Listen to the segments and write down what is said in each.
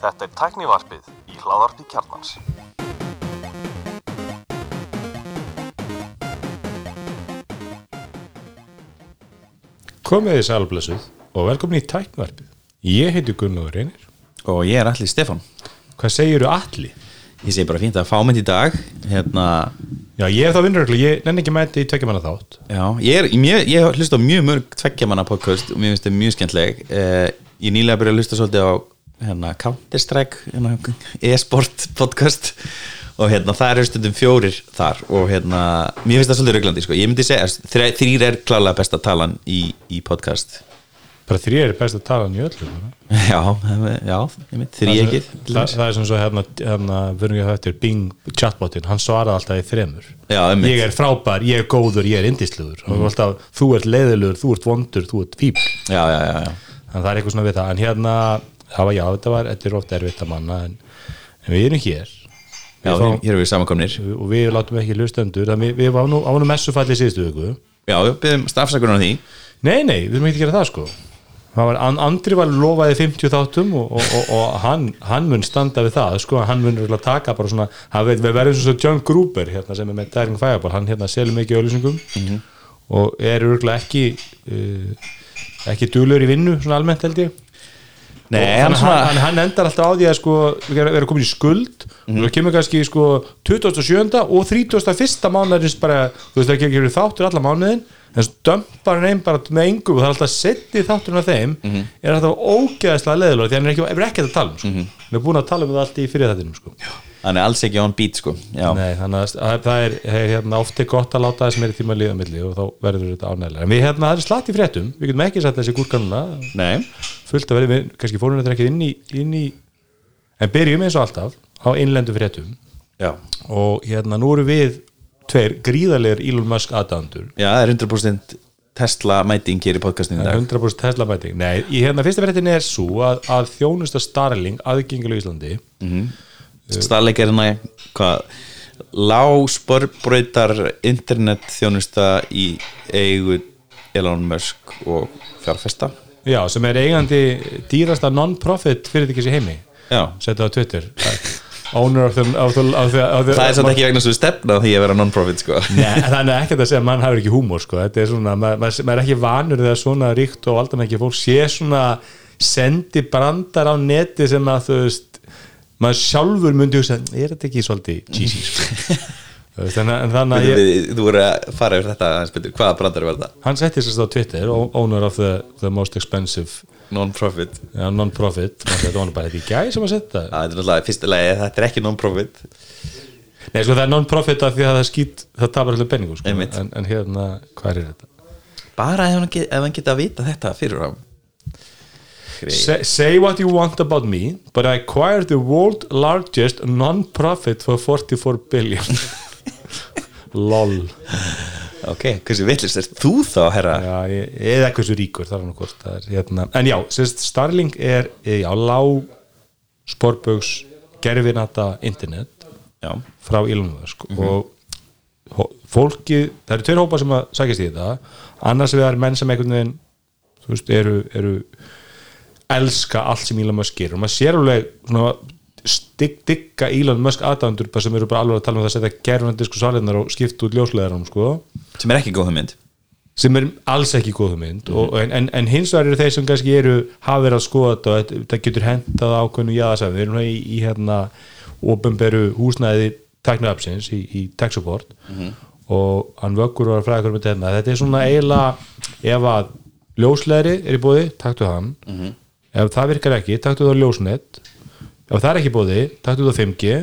Þetta er tæknivarpið í hláðarpi kjarnans. Komið þið sælblessuð og velkomin í tæknvarpið. Ég heiti Gunnar Reynir. og ég er allir Stefán Hvað segirðu allir? ég segi bara fínt að fá mynd í dag hérna, Já, ég er þá vinnuröglu, ég nenni ekki með þetta í tveggjamanna þátt. já, ég, er, ég hef hlust á mjög mörg tveggjamanna podcast og mér finnst þetta mjög skemmtleg eh, ég nýlega byrja að hlusta svolítið á hérna, Counter-Strike hérna, e-sport podcast og hérna, það eru stundum fjórir þar og hérna, mér finnst það svolítið rauglandi sko. ég myndi segja, þrý, þrýr er klálega besta talan í, í podcast Bara þrý er best að tala hann í öllu. já, já, ég mynd þrý Það, ekki það, það er sem svo hérna, hérna erum þetta Bing chatbotin, hann svaraði alltaf í þremur. Já. Ég er frábær, ég er góður, ég er indisluður. Mm. Alltaf, þú ert leiðilugur, þú ert vondur, þú ert fíbl. já, já, já, já. Að það er eitthvað svona við það. En hérna, það var já, þetta var, þetta er ofta erfitt að manna, en, en við erum hér. já fáum- hér erum við samankomnir og við látum ekki þannig við, við nú, ánum messufalli síðustu viku já, við byrjum stafsakunar á því nei, nei, við erum ekki að gera það sko var, And- Andri var lofaði 50 þáttum og, og, og, og hann, hann mun standa við það sko, hann mun örugglega taka bara svona við verðum svo John Gruber hérna, sem er með Daring Fireball, hann hérna selur mikið auðlýsingum Mhm. og er örgulega ekki uh, ekki dulur í vinnu, svona almennt held ég Nei, hann hann, hann endar alltaf á því að sko, við erum vera komin í skuld og það kemur kannski sko 27. og 31. mánuðarins bara, þú veist það ekki þáttur alla mánuðin en svo dömpar hann einn bara með engum og það er alltaf setni þátturinn af þeim er alltaf ógeðslega leðilega því hann er ekki, er ekki að tala um sko. hann er búin að tala um það allt í fyrir þettinum sko. hann er alls ekki on beat sko. Já, Nei, þannig að það- er, er hérna, ofti gott að láta þess meiri tíma að líða milli og þá verður þetta ánægilega en við hérna, það er slatt í fréttum, við getum ekki satt þessi gúrkanuna nei, fullt að verði, við kannski fórum þetta ekki inn í, inn í en byrjum eins og alltaf á innlendu fréttum. Já. Og hérna nú eru við tveir gríðarlegar Elon Musk aðdæðandur já, það er 100% Tesla mæting hér í podcastinu í dag. 100% Tesla mæting. Nei, í hérna fyrsta fréttin er svo að, að Íslandi Starlink er hérna hvað? Lágsporbröytar internet þjónusta í eigu Elon Musk og fjárfesta. Já, sem er eigandi dýrasta non-profit fyrirtækis í heimi. Setja á Twitter. Owner of the, of the, of the, of the það er svolítið ekki vegna svo stefna því að vera non-profit sko. Nei, þannig ekkert að segja að mann hafi ekki húmor sko. þetta er svona, maður, maður maður er ekki vanur þegar svona ríkt og valdan ekki fólk sé svona sendi brandar á neti sem að þú veist maður sjálfur myndi hugsa, er þetta ekki svolítið cheesy þannig, að ég, þú voru að fara yfir þetta aðeins betur. hvaða brandar var það? hann setti sérst á Twitter owner of the, the most expensive non-profit ja, non-profit þetta var bara þetta í gæði sem að setja er þetta er ekki non-profit Nei, sko það er non-profit af því að það skýt það tapar allir penningu sko. En, en hérna, hvað er þetta? bara ef hann, get, ef hann geta að vita þetta fyrir á Say, say what you want about me, but I acquired the world largest non-profit for 44 billion. LOL. ok, hversu villist er þú þá herra? Já, ég, eða hversu ríkur, er nú hvort. er, Hérna. En já, sérst, Starling er eh, já, lág sporbögs gerfinata internet já, frá Elon Musk og hó- fólki, það eru tveir hópar sem að sækjast í þetta, annars vegar menn sem einhvern veginn, þú veist, eru, eru elska allt sem Elon Musk gerir. Og maður sér alveg svona stig, digga Elon Musk aðdæðandur sem eru bara alveg að tala um það að setja gerfnandisku salinnar og skipta út ljósleðarum sko. Sem er ekki góð mynd sem er alls ekki góð mynd og, en, en, en hins vegar eru þeir sem kannski eru hafa verið að skoða þetta og þetta- þetta getur hentað ákveðnu jáðasæðum, við erum hérna í, í hérna ofinberu húsnæði teknoapsins í, í tech support og hann vöggur var fræður með þetta, þetta er svona eiginlega ef að ljósleðri er í bóði, taktu hann ef það virkar ekki, taktu það á ljósnet. Ef það er ekki bóði, taktu það á 5G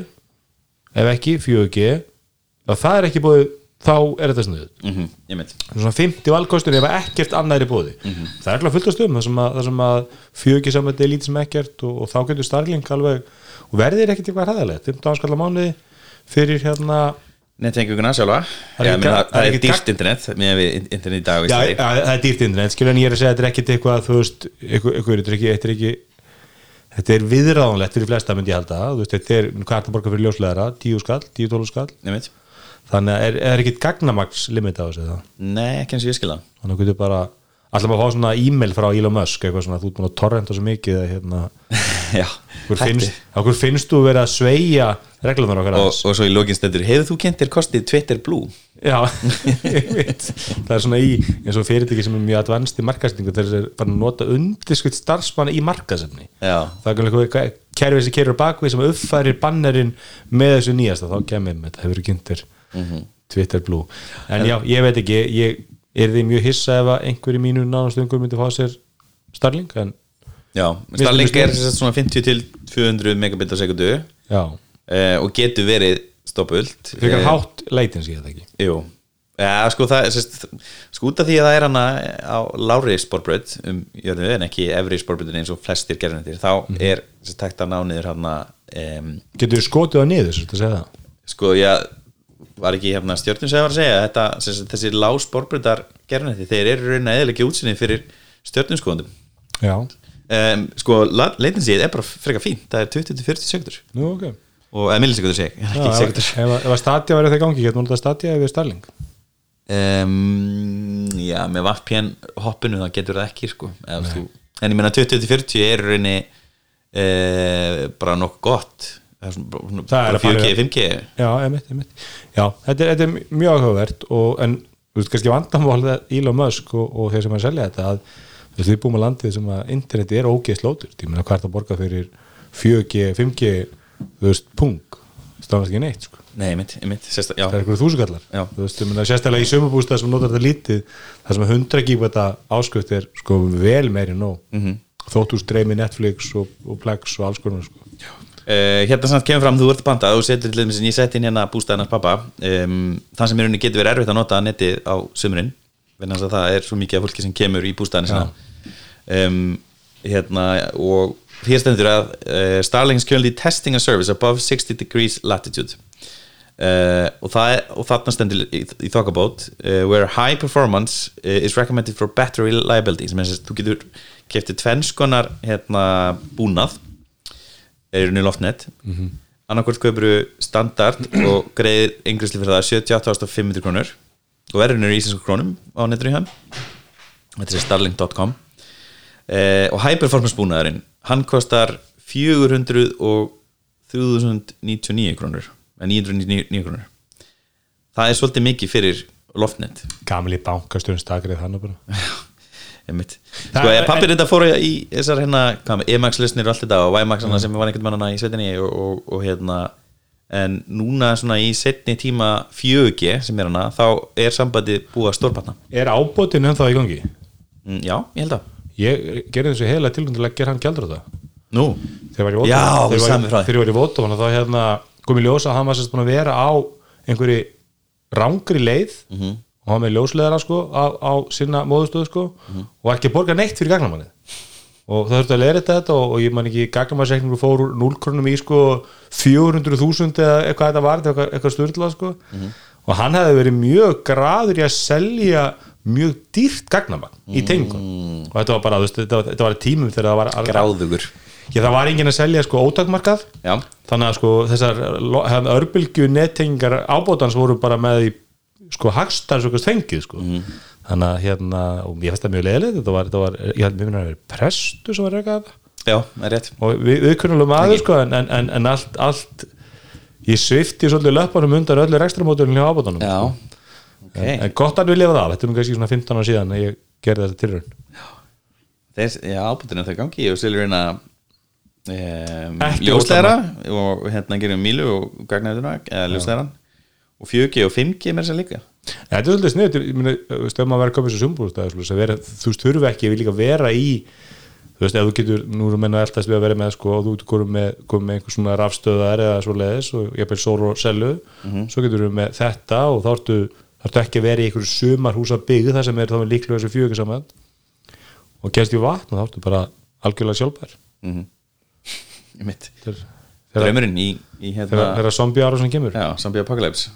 ef ekki 4G ef það er ekki bóði, þá er þetta snuð mm -hmm, svona 50 valkostur ef ekkert annað er í bóði það er alltaf fullt af stöðum þar sem að, að fjögi saman er lítið sem ekkert og, og þá getur Starlink alveg og verðir ekkert eitthvað hræðilegt. 15 áskalla mánuði fyrir hérna Nettenguguna sjálfa. Það er ekki- ekki dýrt internet með við internet í dag já, það er dýrt internet. Skilur en ég er að segja að þetta er ekkert eitthvað þú veist, þetta er ekki, þetta er ekki þetta er viðráðanlegt fyrir flesta myndi ég þú veist, þetta er hvað er það borga fyrir ljósleðara, 10 skall, 10-12 skall? Mynd. þannig að er, er ekkert gagnamags limit á þessu það Nei, ekki eins og ég skilða þannig að þú getur bara Alltaf maður að fá svona e-mail frá Elon Musk eitthvað svona, þú ert búin að torrenta svo mikið að, hérna, Já, hætti. hver finnst þú verið að sveigja reglunar okkar og, og svo í lokin stendur Hefur þú kentir kostið Twitter Blue? Já, ég veit það er svona í, eins og fyrirtæki sem er mjög advanced í markasningu þeir eru bara að nota undirskutt starfsmanna í markasefni Já, það er eitthvað kerfið sem kerur bakvið sem uppfærir bannerinn með þessu nýjasta. Þá kemur með þetta hefur kynntir Twitter Blue. En já, ég veit ekki, ég er því mjög hissa ef að einhver í mínu nánastungur myndi fá sér Starlink? En já finnst- er svona 50 til 200 megabit á sekundu uh, og getur verið stoppult frekar Eh, hátt latency ég þetta ekki? Jú, ja, sko það sest, út af því að það er hana á lári sportbröð um jörðu en ekki efri sportbröðin eins og flestir gerðinir þá Mhm. er sest, takt að ná niður hana um, getur þú skotið á niður, svo að segja það? Sko já var ekki hérna stjórnum sem var að segja þetta, þessi lág sportbröðar gerðinir þeir eru raunin að eðalega útsinni fyrir stjórnum skoðundum um, sko leitinsið er bara frekar fínt það er 20-40 sekundur nú ok. Og eða millisekundur seg, ekki ef, að Stadia verið það gangi, getur maður þetta Stadia yfir Starlink. Um, já, með VPN hoppinu það getur það ekki sko Eða, þú, en ég meina 20-40 er í rauninni uh, bara nokkuð gott það er svona, bara svona- Það er bara að fara- 4G, 5G Já, einmitt, einmitt. Já, þetta er, þetta er mjög áhugavert og, en þú veist kannski vandamálið Elon Musk og, og þeir sem er að selja þetta að við búum að landið sem að interneti er ógeð slótur, ég meina er það að borga fyrir 4G, 5G þú veist, pung, stafnast ekki neitt sko. nei, einmitt, einmitt, sérsta, já, það er eitthvað þúsugallar Já. þú veist, ég meina sérstaklega í sömubústað sem notar þetta lítið, það sem að 100 gíbata áskrift er sko vel meiri nóg mm. -hmm. þóttu streymi Netflix og, og Plex og alls konar sko. Uh, hérna samt kemur fram þú ert bandað og setur til þess að ég sett inn hérna bústæðinars pappa. Um, það sem í rauninni getur verið erfitt að nota netið á sömurinn það er svo mikið af fólki sem kemur í bústæðinu um, hérna og hér stendur að uh, Starlink is currently testing a service above 60 degrees latitude. Uh, og, það er, og þarna stendur í, í þokkabót where high performance is recommended for better reliability sem er að þú getur keftið tvennskonar hérna búnað er í rauninni loftnet. Mm -hmm. annarkvort kaupuru standard og greiðir yngrisli fyrir það 78.500 krónur og verður í íslensku krónum á netur í hann þetta er starlink.com eh, og high performance búnaðurinn hann kostar 400 og 3099 krónur eða 999 krónur. Það er svolítið mikið fyrir loftnet. Gamli bankasturinn stakrið hann og bara sko, pappir þetta fóru í þessar hérna, Emax lausnir og allt þetta og Vimax mm. sem var einhvern mannana í svetinni og, og, og hérna en núna svona í setni tíma 4G sem er hana, þá er sambandi búið að stórpartna er ábótin ennþá í gangi? mm, já, ég held að ég gerði þessu heila tilgjönd til að gera hann gældur þetta nú, þegar var í þú þegar þá hérna kom í ljósa að hann var sérst búin að vera á einhverju rángri leið Mhm. Og hann með ljósleðara sko á, á sinna móðustöðu sko Mhm. og ekki borga neitt fyrir gagnamannið og það þurfti að leira þetta og, og ég man ekki gagnamannsekningu fór úr 0 krónum í sko 400.000 eða eitthvað þetta var eitthvað, eitthvað styrla sko Mhm. og hann hefði verið mjög graður í að selja mjög dýrt gagnamann í tengun Mm. og þetta var bara, veist, þetta var, þetta var tímum þegar það var gráðugur Já, það var enginn að selja sko ótakmarkað já, þannig að sko þessar örbylgju nettengingar ábótans voru bara með í sko hagstans og þengið sko þannig að hérna, og ég finnst það mjög leiðilegt þetta var, þetta var, ég held mér minna að vera prestu sem var rekað já, það er rétt. Og við, við kunnulegum aður sko en, en, en, en allt, allt ég svifti svolítið löpunum undan öllu rekstramódulinu hjá ábótanum já, sko. ok. En, en gott að við lifa það, þetta er nú kannski svona 15 ára síðan að ég gerði þetta tilraun. Þeir, já, ábútinu það gangi. Og selur hérna um, Ekki ljósleira og hérna gerum mílu og gagnaðurna eða ljósleiran og 4G og 5G með þess að líka Þetta er svolítið snið, stöðum að vera að koma þessu sumbúrstæð, þú veist, þurfi ekki við líka vera í, þú veist, ef þú getur, nú erum menna eldast við að vera með, sko, og þú komið með, komið með einhver svona rafstöðar eða svo leiðis og ég bel sóru og selju, svo getur við með þetta og þá ertu, ertu ekki að vera í einhverju sumarhúsa byggð þar sem er þá líklega þessu fjögur saman og gerst í vatn og þá ertu bara algjörlega sjálfbær. í mitt Þegar, þegar, draumurinn í, í hérna þegar, þegar zombie ára sem kemur. já, Zombie Apocalypse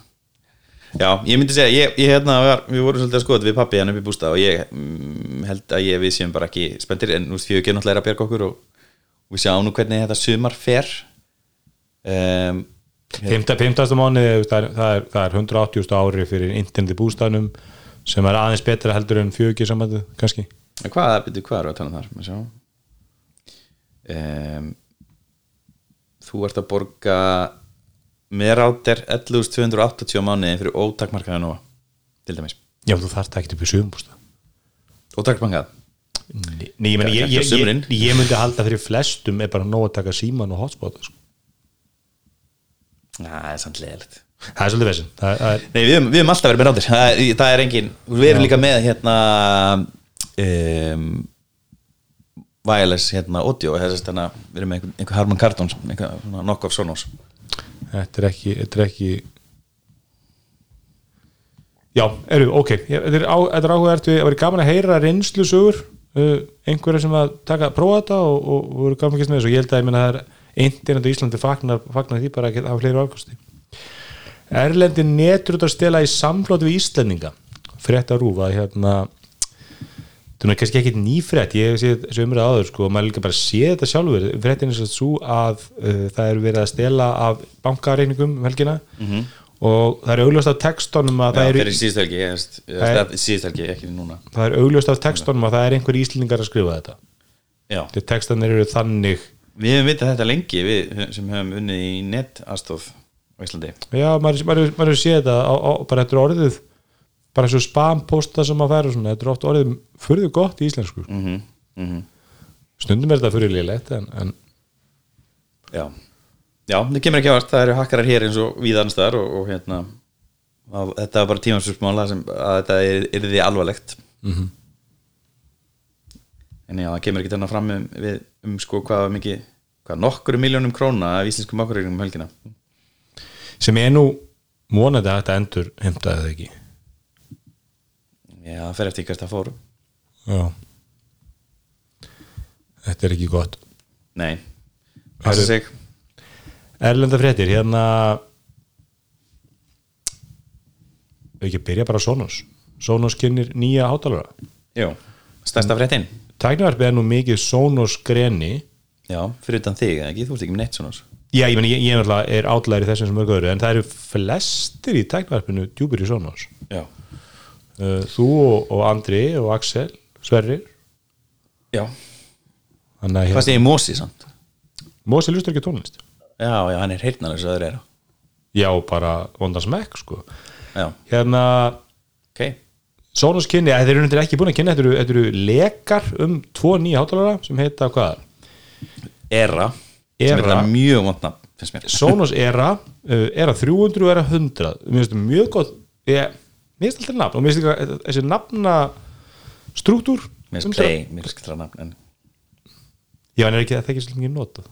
já, ég myndi segja, ég, ég hérna var, við vorum svolítið að skoða við pappi hann upp í bústa og ég mm, held að ég við séum bara ekki spenntir en nú veist, fjögur náttúrulega er að bjarga okkur og, og við sjáum nú hvernig þetta sumar fer um, Fymta, fymtasta mánuði, það það það er 180 ári fyrir interneti bústæðnum sem er aðeins betra heldur en fjögur sambandið kannski Hvað, byrju, hvað eru að tala um þar? Má sjá. Um, þú ert að borga með rátir 11.280 á mánuði fyrir ótakmarkaða nóa til dæmis. Já, þú þarft ekki upp í sögumbústa Ótakmarkað? Nei, ég, meni, ég, ég, ég, myndi halda fyrir flestum er bara nóg að taka síman og hotspot sko. Næ, það er samt leðilegt Það er svolítið það, það er, Nei, við höfum alltaf verið með rátir það, er- það er engin, við erum líka með hérna um, wireless hérna audio, þess að við erum með einhver, einhver Harman Kardon einhver svona knock-off Sonos Þetta er ekki, þetta er ekki Já, eru, ok. Þetta er, á, þetta er áhugavert. Við að vera gaman að heyra reynslu sögur uh, einhverja sem að taka, prófa þetta og, og, og voru gaman að gæst með þessu. Og ég held að ég menna það er internet og Íslandi fagnar, fagnar því bara að geta hafa fleiri ákosti Erlendi netur út að stela í samflóti við Íslendinga. Frétta rúfa hérna þetta er kannski ekki nýfrétt ég hef séð þessu umræða áður sko og maður líka bara sé þetta sjálfur. Fréttin er svo að uh, það eru verið að stela af bankareikningum um helgina og það er augljóst af textunum að það Já, Það er- síðust helgi, ekki núna. Það er augljóst af textunum að það er einhver íslendingar að skrifa þetta. Já, þetta textanir eru þannig við hefum vitað þetta lengi við sem hefum unnið í netastóð á Íslandi. Já, maður, maður, maður sé þetta á, á, bara er orðið bara svo spamposta sem að færa þetta er oft orðið furðu gott í íslensku. Mm -hmm. Mm stundum er þetta fyrir lélegt en, en Já, já, það kemur ekki ávart það eru hakkarar hér eins og víðanstæðar og, og hérna að, þetta var bara tímansfjörsmála sem að þetta er, er því alvarlegt. Mhm. en já, það kemur ekki þarna fram um, við, um sko hvað mikið hvað nokkuru miljónum króna af íslenskum okkurregnum um helgina. Sem er nú vonandi að þetta endur heimtaði það ekki Já, það fer eftir hvert það fór. Já. Þetta er ekki gott. Nei, passa sig. Erlenda fréttir, hérna Við ekki að byrja bara á Sonos? Sonos kynir nýja hátalara Jú, stærsta fréttin. Tæknivarpið er nú mikið Sonos greni. Já, fyrir utan þig, ekki, þú ert ekki með neitt svona Já, ég, meni, ég, ég, er átlæri þessum sem mörg öðru en það eru flestir í tæknivarpinu djúpir í Sonos. Já, Þú og, og Andri og Axel Sverrir. Já. Hvað hérna, segir Mósi samt? Mósi lustur ekki tónlist. Já, já, hann er heyrnar þess að öðru er Já, bara vondan smekk sko. Já, Hérna ok. Sonos kynni, þeir eru nefndir ekki búin að kynna þetta eru, þetta eru lekar um tvo nýja hátalara sem heita hvað? Era, sem Era. er þetta mjög vondna Sonos Era uh, Era 300 og Era 100 mér finnst þetta mjög gott. Ég, mér finnst alltaf nafn og mér finnst þetta þessi nafna struktúr Mér finnst play, mér finnst það nafn en já en er ekki það ekki svolítið ekki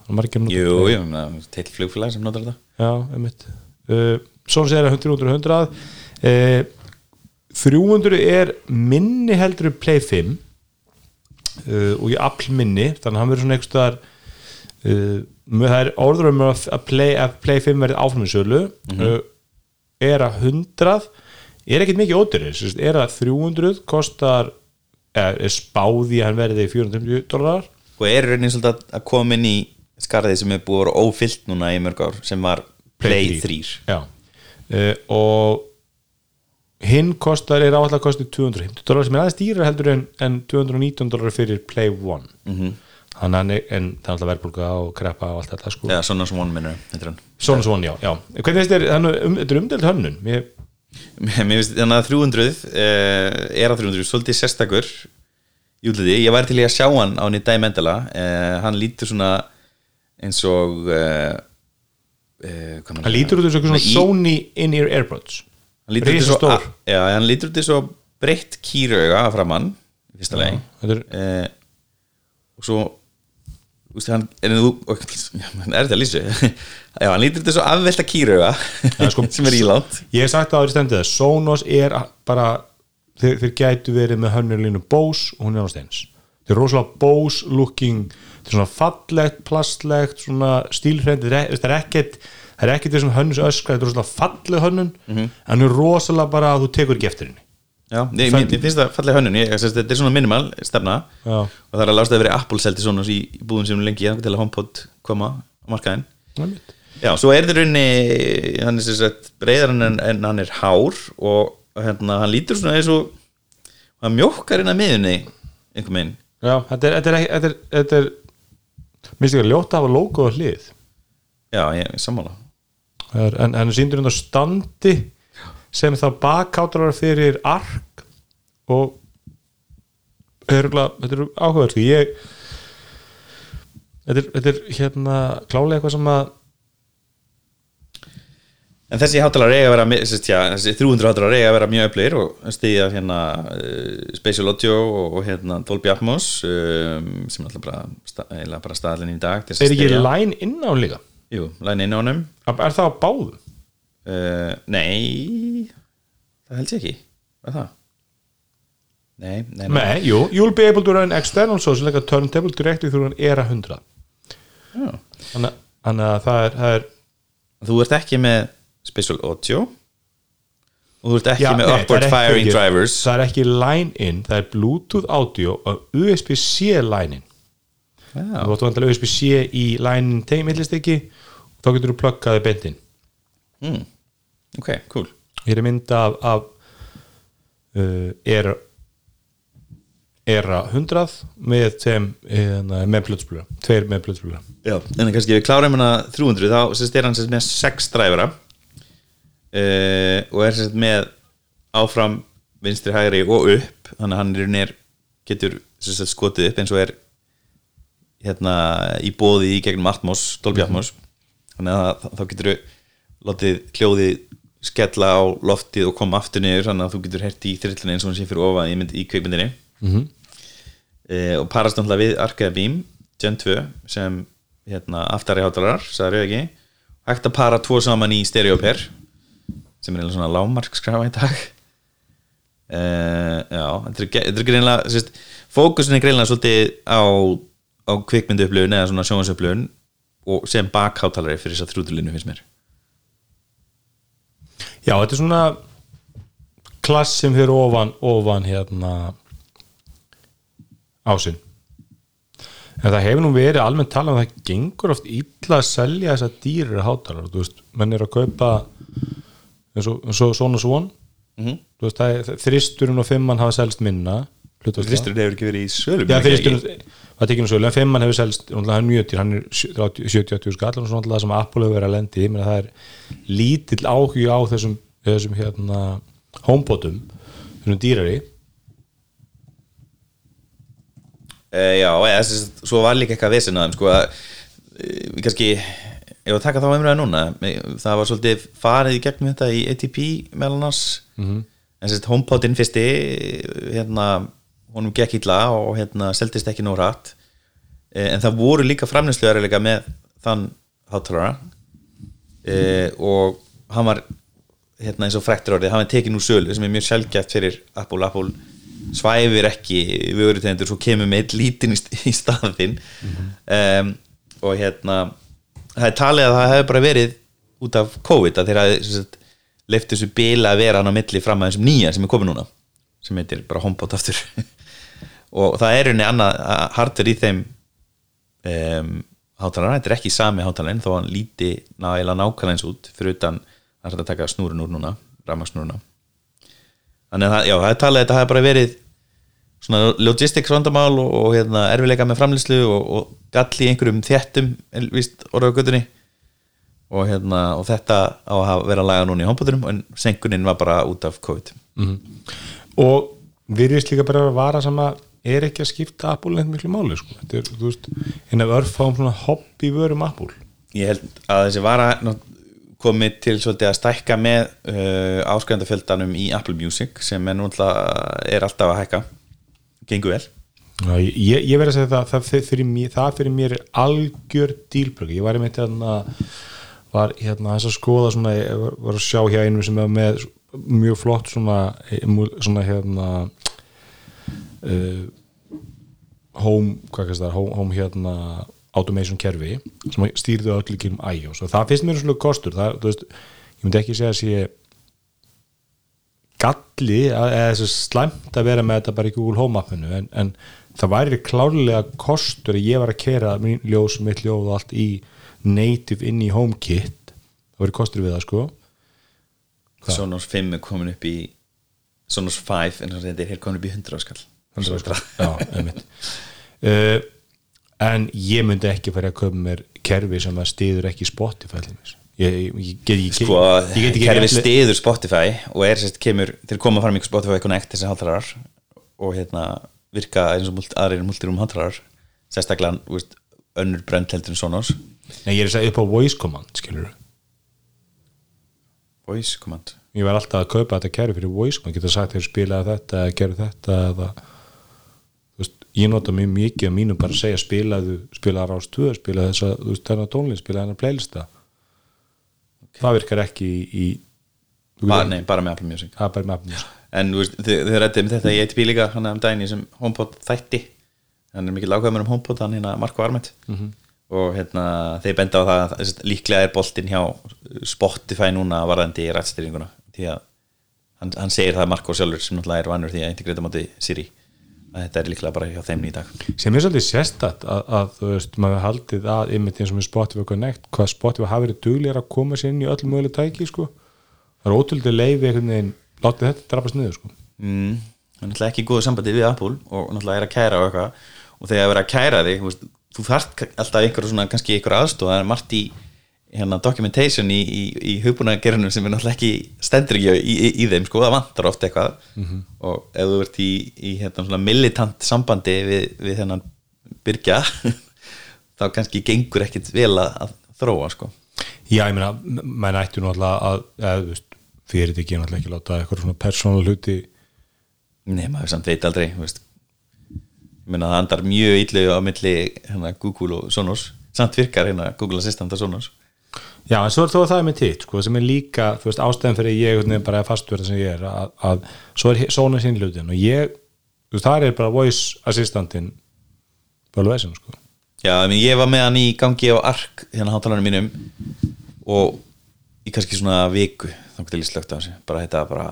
er margir notað Jú, jú, til flugfélag sem notar þetta. Já, einmitt. Uh, Sonos Era 100 100 100 uh, 300 er minni heldur Play 5 uh, og í Apple minni þannig að hann verður svona með það er orður um að að Play, að Play 5 verið áframinsölu uh, er að 100 er ekkert mikið ódýrir er að 300 kostar er, er spáði að hann verði 450 dólarar og er raunin svolítið að- koma inn í skarðið sem er búið að vera ófyllt núna í mörg ár sem var Play 3 já. Uh, og hinn kostar er áallega kostið 250 dólar sem er aðeins dýrar heldur en, en 219 dólar fyrir Play 1 Mhm. þannig að hann er- en það er alltaf verðbólga og kreppa og allt þetta sko. Eða svona sem one minnur svona svona já, já. Hvernig finnst þér, þannig um, þetta er umdelt hönnun. Mér, Mér finnst þannig að 300 uh, er að 300, svolítið sérstakur í útliti, ég væri til í að sjá hann á í dæmi endala, uh, hann lítur svona eins og hvað maður hann lítur út eins og svona Sony in-ear Airpods. Hann lítur út eins og, já, hann lítur út eins og breytt kýrauga framann fyrsta uh, og svo veist, hann er er þetta að lýsa. Já, hann lítur út eins og afvelta kýrauga sko, sem er ílátt. Ég hef sagt það áður í stendið að Sonos er bara þeir, þeir gætu verið með hönnurlínu Bose og hún er á steins. Þeir eru rosalega Bose looking þetta er svona fallegt, plastlegt svona stílhreint, það er- það er ekkert það er ekkert þessum hönnus öskra þetta er rosalega falleg hönnun en hún er rosalega bara að þú tekur ekki eftir henni Já, ég, mér, mér finnst það fallega hönnun. Ég, ég, þetta er svona minimal stefna. Já. og það er að lásta að vera Apple seldi svona í, búðum sem lengi ég til að HomePod koma á markaðin Já, svo er það raunni hann er sagt breyðar en, en hann er hár og hérna, hann lítur svona eins og hann mjókkar inn að miðunni einhver meginn Já, þetta er, þetta er, þetta er, þetta er minnst ekki að ljóta að hafa logo á hlið. Já, ég sammála. En, en síndur hún á standi sem þá bakkátrar fyrir ark og örgulega, þetta er áhugaður sko. ég þetta er, þetta er hérna klálega eitthvað sem að En þessi hátalar eiga að vera sérst, já, þessi 300 hátalar eiga að vera mjög öflir og stíða hérna uh, Spatial Audio og, og hérna Dolby Atmos um, sem alltaf bara, sta, eiginlega bara staðalinn í dag er ekki line inn á líka Jú, læn inn á honum er það á báðum? Uh, Nei það held ég ekki er það? Nei, nei, nei. Nei, jú, you'll be able to run external source like a turntable directly through an ERA 100 Já. þannig að það er, það er Þú ert ekki með Spatial Audio og þú ert ekki Já, með Upward ekki- Firing ekki- Drivers það er ekki line in, það er bluetooth audio og USB-C line in Já, þú áttu vantilega USB-C í line in tegmillistykki og þá getur þú pluggaði bendin mm. Ok, cool. hér er mynd af, af uh, ERA ERA 100 með þeim hérna, með plötsblöða, tveir með plötsblöða Já, en kannski ef við klárum hérna 300 þá sérst er hann sérst með 6 dræfara uh, og er sérst með áfram vinstri hægri og upp þannig að hann er nýr getur sérst skotið upp eins og er hérna í bóði í gegnum Atmos, Dolby Atmos. Þannig að þá- getur látið hljóðið skella á loftið og koma aftur niður þannig að þú getur hert í þrillinu eins og hann sé fyrir ofan í, mynd, í kveikmyndinni mm -hmm. e, og parast náttúrulega við Arcadia Beam Gen 2 sem hérna, aftari hátalarar, sagður ég ekki hægt að para tvo saman í stereoper sem er eiginlega svona lámarkskrafa í dag. E, já, þetta er, greinlega fókusin er greinlega svolítið á, á kvikmynduupplöfun eða svona sjónvarsupplöfun og sem bakháttalari fyrir þess að þrjúdulinu finnst mér Já, þetta er svona klass sem fyrir ofan, ofan hérna ásinn. En það hefur nú verið almennt talað um að það gengur oft illa að selja þessa dýrir hátalar, þú veist, menn er að kaupa eins og, eins og svona svon mm -hmm. þú veist, það er, þristurinn og fimmann hafa selst minna Þristurinn hefur ekki verið í sölum Já, þristurinn, það er ekki nú sögulega en fimmann hefur selst, náttúrulega hann er mjög dýr hann er 70-80 skall og svona alltaf sem Apple hefur verið að lendi, ég meina það er lítill áhuga á þessum, þessum hérna, homebotum þessum dýrari. Uh, já, þess, svo var líka eitthvað vesen að þeim sko að uh, kannski, ef að taka þá umræða núna eh, það var svolítið farið í gegnum þetta í ATP meðal annars. -hmm. en sérst HomePodin fyrsti hérna, honum gekk illa og hérna seldist ekki nóg rætt en það voru líka framnæsluðar með þann hátalara. Uh, og hann var hérna eins og frektur orðið, hann var tekin úr sölu sem er mjög sjálfgæft fyrir Apple. Apple svæfir ekki vörutegundur svo kemur með eitt lítinn í, st- í staðinn um, og hérna það er talið að það hefur bara verið út af COVID að þeirra leiftu þessu bila að vera hann á milli fram að þessum nýja sem er komið núna sem heitir bara HomePod aftur og það er henni annað hardver í þeim um, hátalara, þetta er ekki sami hátalarinn þó hann líti nægilega nákvæmlega eins út fyrir utan að taka snúrun úr núna rafmagnssnúruna þannig að já, það er talið að þetta hafi bara verið svona logistics vandamál og, og hérna, erfileika með framlýslu og, og gall í einhverjum þéttum víst orða á göttunni og, hérna, og þetta á að vera að laga núna í hombotunum en senkunin var bara út af COVID. Og virðist líka bara að vara sem að er ekki að skipta Apple neitt miklu máli sko. þetta er, þú veist, einn af örfáum svona hobby vörum Apple. Ég held að þessi vara komið til svolítið að stækka með uh, áskrifandafjöldanum í Apple Music sem er náttúrulega er alltaf að hækka. Gengur vel. Já, ég, ég verð að segja það það fyrir, mér, það fyrir mér er algjör dílbrögg, ég var einmitt hérna var hérna þess að skoða svona, var, að sjá hjá einu sem er með mjög flott svona, svona hérna uh, home, hvað kannski það? Home, home hérna automation kerfi sem stýrðu öll ekki um iOS. Og það finnst mér svona kostur. Það, veist, ég myndi ekki segja að sé galli eða þessu slæmt að vera með þetta bara í Google Home appinu en, en það væri klárlega kostur að ég var að kera mín ljós, mitt ljóð og allt í native inn í HomeKit. Það væri kostur við það sko. Sonos 5 er komin upp í Sonos 5 en þetta er komin upp í 100 skall 100 skall já, uh, en ég myndi ekki fara að köpa mér kerfi sem að stiður ekki Spotify til ég, ég, get- ég, sko, ekki kerfi stiður Spotify og er sérst kemur, þeir koma fram í Spotify Connect þessi hátlarar og hérna virka eins og mult, aðrir multirum hátlarar sérstaklega, veist, önnur brend heldur en Sonos. Nei, ég er að segja upp á voice command skilur voice command? Ég var alltaf að kaupa þetta kerfi fyrir voice command. Geta sagt þeir spilaði þetta eða gerðu þetta eða ég nota mjög mikið á mínu bara að segja spilaðu spilaðu rás 2, spilaðu þessa þú veist, þennan tónlist, spilaðu þennan playlista það virkar ekki í, í þú ba veist, nei, bara með Apple Music. Er bara með Apple Music. en þú veist, þau þau rættið um þetta í ATP líka hann um daginn í sem HomePod þætti. Hann er mikið lágæðumur um HomePod hann hérna Marko Armet -hmm. og hérna þeir benda á það að þess, líklega er boltinn hjá Spotify núna varðandi í rættstýringuna því að hann, hann segir það Marko sjálfur sem náttúrulega er vannur því að integrita móti Siri. að þetta er líklega bara hjá þeim í dag sem er svolítið sérstætt að, að þú veist, maður haldið að ymmit eins og með Spotify Connect, hvað Spotify hafi verið duglir að koma sér inn í öll möguleg tæki sko. það er ótrúlega leiði einhvern veginn, látið þetta drafast niður sko. mm, hann er náttúrulega ekki góðu sambandi við Apple og náttúrulega er að kæra og eitthvað og þegar það er að kæra þig þú, veist, þú þarft alltaf einhverju svona kannski einhverju aðstoð það er margt í hérna, documentation í, í, í hugbúnagerunum sem er náttúrulega ekki stendur ekki í, í, í þeim sko, það vantar oft eitthvað. Og ef þú ert í, í hérna, militant sambandi við, við þennan byrgja þá kannski gengur ekkit vel að, þróa sko. Já, ég meina, menn ættu náttúrulega að, að þú veist, fyrir þetta ekki náttúrulega ekki láta eitthvað svona persónal hluti Nei, maður samt veit aldrei veist. ég meina það andar mjög illu á milli hérna, Google og Sonos. Samt virkar hérna Google Assistant og Sonos Já, en svo er það með titt, sko, sem er líka þú veist, ástæðan fyrir ég veginn bara fastverða sem ég er, að, að svo er svona sín hlutin og ég, þú veist, það er bara voice assistantin bara vesin, sko. Já, ég, ég var með hann í gangi á ARK hérna hátalarinn mínum og í kannski svona viku þá getur ég slögt á þessu bara þetta bara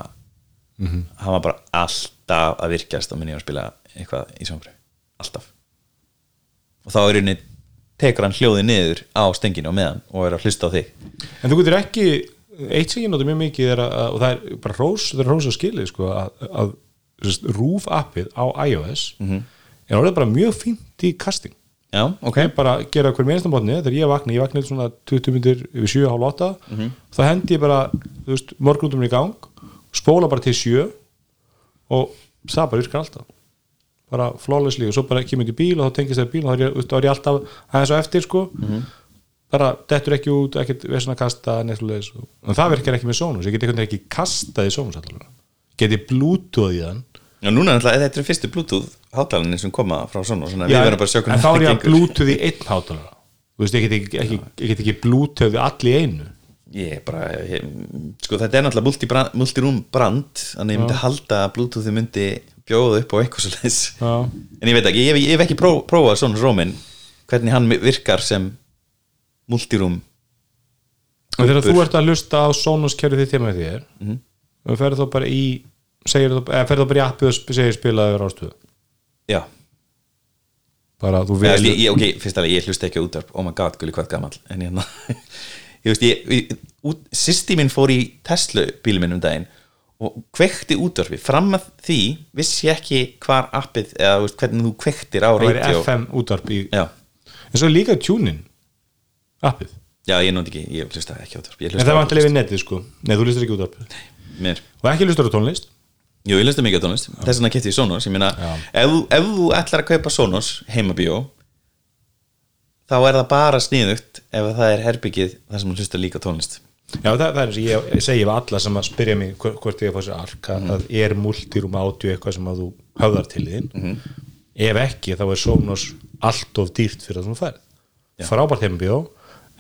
hann var bara alltaf að virkjast og minni að spila eitthvað í sjónfrið alltaf. Og þá er henni tekur hann hljóðið niður á stenginu og meðan og er að hlusta á þig. En þú getur ekki, eitt sem ég nota mjög mikið er að, og það er bara rós, það er rós að skilið, sko, að, að sérst, rúf appið á iOS er orðið bara mjög fínt í casting. Já, ok. Ég bara gera hver minnsta mótni þegar ég vakna, ég vakna svona 20 myndir yfir 7, hálf 8 þá hendi ég bara, þú veist, morgunum í gang spóla bara til 7 og það bara virkar alltaf bara flawlessly og svo bara kemur ég í bíl og þá tengist það í bíl og þá er ég, alltaf aðeins á eftir sko. Bara dettur ekki út, ekkert vesna að kasta neðslulegis, en það virkar ekki með Sonos ég get einhvern veginn ekki kastað í Sonos allavega. get ég bluetooth í þann Já, núna er þetta fyrstu Bluetooth hátalarinn sem koma frá svona Já, að en þá er ég að bluetooth í einn hátalara. Þú veist, ég get ekki, ekki, ég get ekki bluetooth í allir einu. Ég bara, ég, sko þetta er náttúrulega multi-room brand þannig ég myndi halda að Bluetoothi myndi bjóða upp á leis Já. en ég veit ekki, ég hef, ekki pró, prófað svona rómin hvernig hann virkar sem multi-room og þegar þú ert að hlusta á Sonos kerfið þitt heima hjá þér Mhm. og ferð þá bara í segir ferð þá bara í appið og segir spilaði yfir ástöðu Já, bara þú vel ég, ég, ok, fyrst alveg, ég hlusta ekki á útvarp. Oh my god, gulli hvað gammal en ég, ég veist, ég, ég út, sýsti minn fór í Tesla bílum minn um daginn og kveikti útvarpi fram að því vissi ég ekki hvar appið eða veist, hvernig þú kveiktir á það radio. FM útvarp í já, en svo er líka tunin appið. Já, ég nóndi ekki, ég hlusta ekki ég en það er vantilega við netið sko. Nei þú hlustar ekki útvarp mér. Og ekki hlustar á tónlist. Jú, ég hlusta mikið á tónlist, þess vegna kefti ég Sonos. Ég meina, Já. ef, ef þú ætlar að kaupa Sonos heimabíó þá er það bara sniðugt ef það er herbyggið þar sem hlusta líka tónlist já það, það er eins og ég, ég segi við alla sem að spyrja mig hvort ég er að sér ark að það er multirum átjú eitthvað sem að þú höfðar til þín. Ef ekki þá er Sonos allt of dýrt fyrir sem þú færð. Frábært heimabíó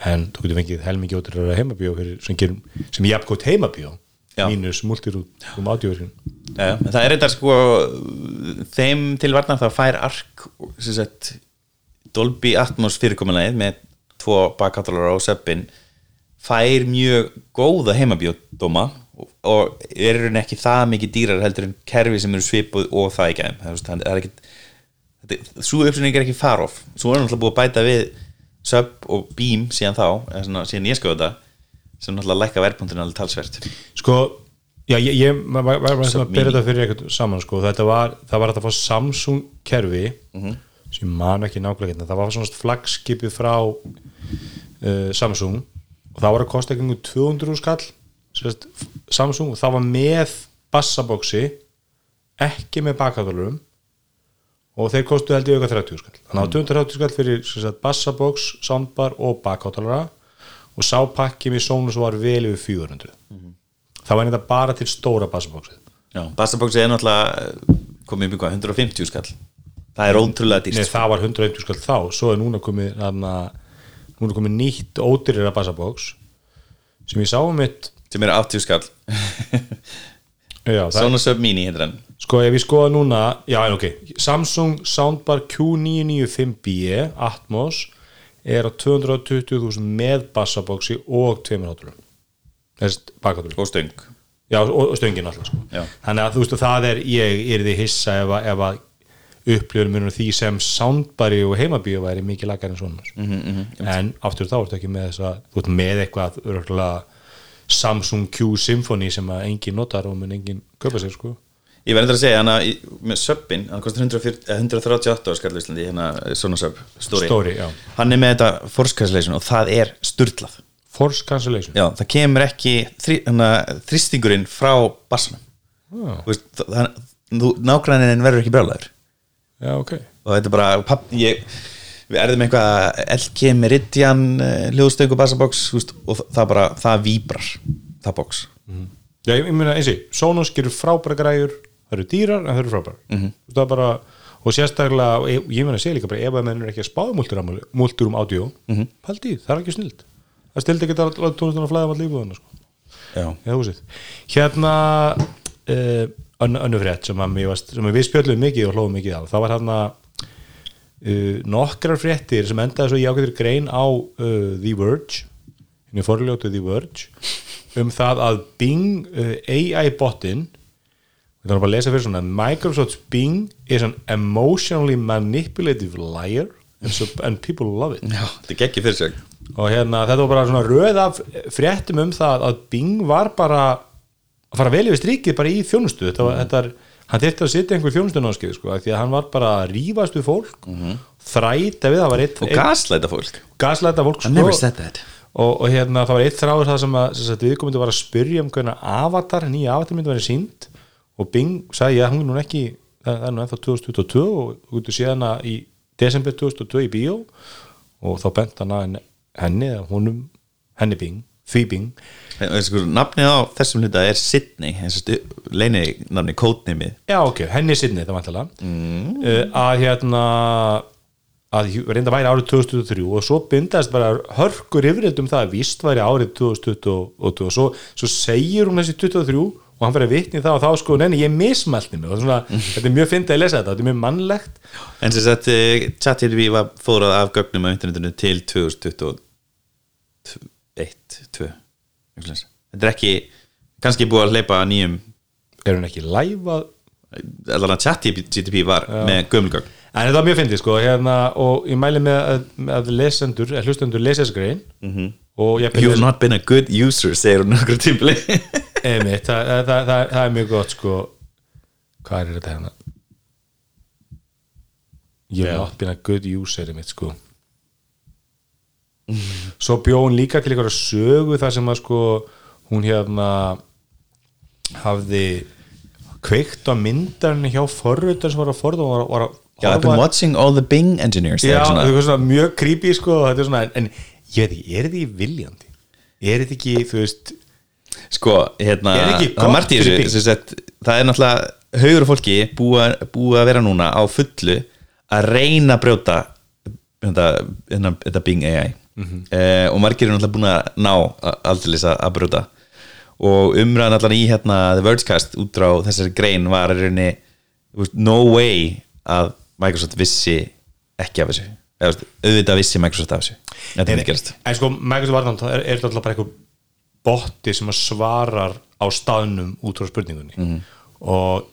en þú getur fengið helmingi ótrúra heimabíó sem, sem er jafnkótt heimabíó Já. mínus multirum átjóverkin Já, en það er eitthvað sko þeim til varnar þá fær ARK sem sagt Dolby Atmos fyrirkomulegið með tvo bakkáttalara á söppin fær mjög góða heimabjódóma og, og er í rauninni ekki það mikið dýrar heldur en kerfi sem eru svipuð og það ekki það er, það er ekki svo uppsynning er ekki far off svo er náttúrulega búið að bæta við sub og beam síðan þá svona, síðan ég skoða þetta sem náttúrulega lækka verðpunktinu alveg talsvert sko Já, ég, ég var, var, var að byrja þetta fyrir eitthvað saman sko. þetta var, það var að fá Samsung kerfi Mhm. sem ég man ekki nákvæmlega hérna. það var svona flagskipið frá uh, Samsung og það var að kosta ekki 200 skall sérst, Samsung og það var með bassabóksi ekki með bakkaðalurum og þeir kostu held ég auka 30 skall þannig að 230 skall fyrir bassabóks, soundbar og bakkáttalara og sá pakki með Sonus var vel yfir 400 það var þetta bara til stóra bassabóksið Já, bassabóksi er náttúrulega komið í hvað, 150 skall það er ótrúlega Nei, dýrt það var 150 skall þá svo er núna komið, hana, núna komið nýtt ódýrira bassabóks sem ég sá um mitt sem er 80 skall já, það, Svona Sub Mini heitir hann. Sko ef ég skoða núna já en ok, Samsung Soundbar Q995B Atmos er á 220.000 með bassabóksi og tveimur háturum og stöng. Já, og, og stöngin alltaf sko. Þannig að þú veist, það er, ég er því hissa ef að, ef að upplifur munum því sem soundbari og heimabíu væri mikið lagar en svona. Mm Mhm, -hmm, en aftur þá ertu ekki með þess að þú ert með eitthvað örgulega Samsung Q Symphony sem að engin notar og mun engin köpa sér sko. Ég verður að segja, hana, með Subin hann kostar 140 eh, 138 á skall Íslandi hérna, svona Sub, Story, Story, já. hann er með þetta Force Cancellation og það er sturlað. Force Cancellation? Já, það kemur ekki þri, hana, þrýstingurinn frá bassanum þú, nágrænin verður ekki brjálæður já ok. Og þetta er bara, papp, ég við erðum eitthvað LG Meridian hljóðstöng og bassabox þú veist, og það bara, það víbrar það box. Já, ég, ég meina eins og, Sonos gerur frábæra græjur það eru dýrar en það eru frábæra mm -hmm. það er bara, og sérstaklega og ég, ég meina að segja líka bara, ef að menn er ekki að spáða múltur, um audio mm -hmm. paldi, það er ekki snild það stildi ekki að að flæða allir íbúðana sko, Já, húsið. Hérna uh, önnu, önnu frétt sem, sem við spjöllum mikið og hlóðum mikið á, það var hérna uh, nokkrar fréttir sem endaði svo í ákveður grein á uh, The Verge henni forljótu The Verge um það að Bing uh, AI botin við þarfum að lesa fyrir svona Microsoft's Bing is an emotionally manipulative liar and, so, and people love it. Já þetta er ekki fyrir sig og hérna þetta var bara svona röð af fréttum um það að Bing var bara að fara vel yfir strikið bara í þjónustu. Þetta var, þetta er, hann þyrfti að sitja einhver þjónustu náskið sko, því að hann var bara að rífast við fólk þræta við, það var eitt, og gaslæta fólk. Gaslæta fólk that. Og, og hérna það var eitt þráður það sem að, sem að viðkomandi var að spyrja um hvernig avatar, nýja avatar myndi verið sínd og Bing sagði já, hún er nú ekki það er nú ennþá 2022 og þú getur séð hana í desember 2002 í bíó. Og þá bent hann að henni eða honum, henni Bing því Bing, sko, Nafnið á þessum hluta er Sydney leini nafni, kótnimið já ok, henni sinni það vantilega mm. að hérna að reynda væri árið 2023 og svo bindast bara hörkur yfirreitt um það að víst væri árið 2022 og svo, svo segir hún þessi 23 og hann fyrir að vitni það og þá sko, neini, ég mismælti mig. Og svona, þetta er mjög fyndið að lesa þetta, þetta er mjög mannlegt. En sem sagt, eh, ChatGPT var fórað af gögnum á internetinu til 2021 2 Þetta er ekki kannski búið að hleypa nýjum er hún ekki allan að ChatGPT var með gömulgögn en þetta var mjög fyndið sko, hérna, og ég mæli með að, að lesendur, hlustendur lesa þessi grein. -hmm. og ég You've not been a good user, segir hún okkur tímli Einmitt, það, það, það, það, er mjög gott sko. Hvað er þetta hérna? Ég hef not been a good user mitt sko svo bjó hún líka til einhverja sögu þar sem að sko hún hérna hafði kveikt á myndarinn hjá forröðar sem var að forða og var, var að Já, I've been watching all the Bing engineers Já, það er svona- mjög creepy sko svona, en ég veit ekki, er þetta ekki viljandi? Er þetta ekki, þú veist Sko, hérna Er það í fyrir þessu sagt, Það er náttúrulega haugur fólki búið búi að vera núna á fullu að reyna að brjóta þetta, þetta, þetta Bing AI Mhm. eh, og margir eru náttúrulega búin að ná aldrei að, að brjóta. Og umræðan allan í hérna The Vergecast út á þessari grein var veist, no way að Microsoft vissi ekki af þessu. Eða, auðvitað vissi Microsoft af þessu. Þetta myndi gerast En sko, Microsoft Varnand er, er alltaf bara eitthvað botti sem að svarar á staðnum út frá spurningunni. Mhm. og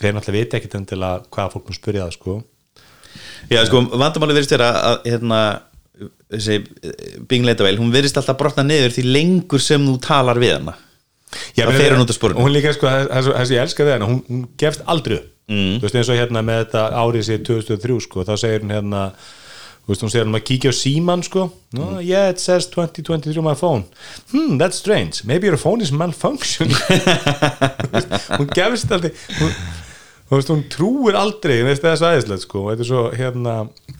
þeir náttúrulega viti ekkit endilega hvaða fólk mun spyrja það sko. Já, sko, vandamáli verðist vera að hérna, þessi eh, Bing Leitavel, hún verðist alltaf brotna niður því lengur sem þú talar við hana. Já, það fer hún út af sporinu. og hún líka sko, það það sem ég elska við hana hún, hún gefst aldrei upp. Mm. þú veist eins og hérna með þetta árið sér 2003 sko, þá segir hún hérna þú veist hún segir hún að kíkja á síman sko. No, Mm. yeah it says 2023 on my phone. Hmm that's strange, maybe your phone is veist, hún gefst aldrei hún, þú veist hún trúir aldrei veist, það er svo aðeinslegt sko. Þetta er svo hérna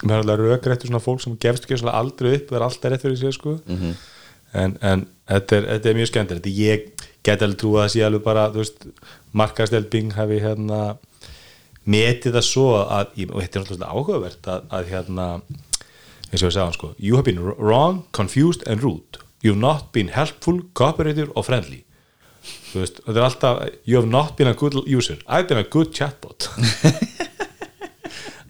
með alveg rökrættur svona fólk sem gefst ekki svona aldrei upp það er alltaf rétt fyrir sig sko. Mhm. en, en þetta, er, þetta er mjög skemmtilegt. Ég get alveg trú að það sé alveg bara þú veist, markastelbing hafi hérna metið það svo að, ég- og þetta er alltaf áhugavert að, að hérna eins og við sagðum sko, you have been wrong, confused and rude. You have not been helpful, cooperative og friendly þú veist, þetta er alltaf you have not been a good user. I've been a good chatbot.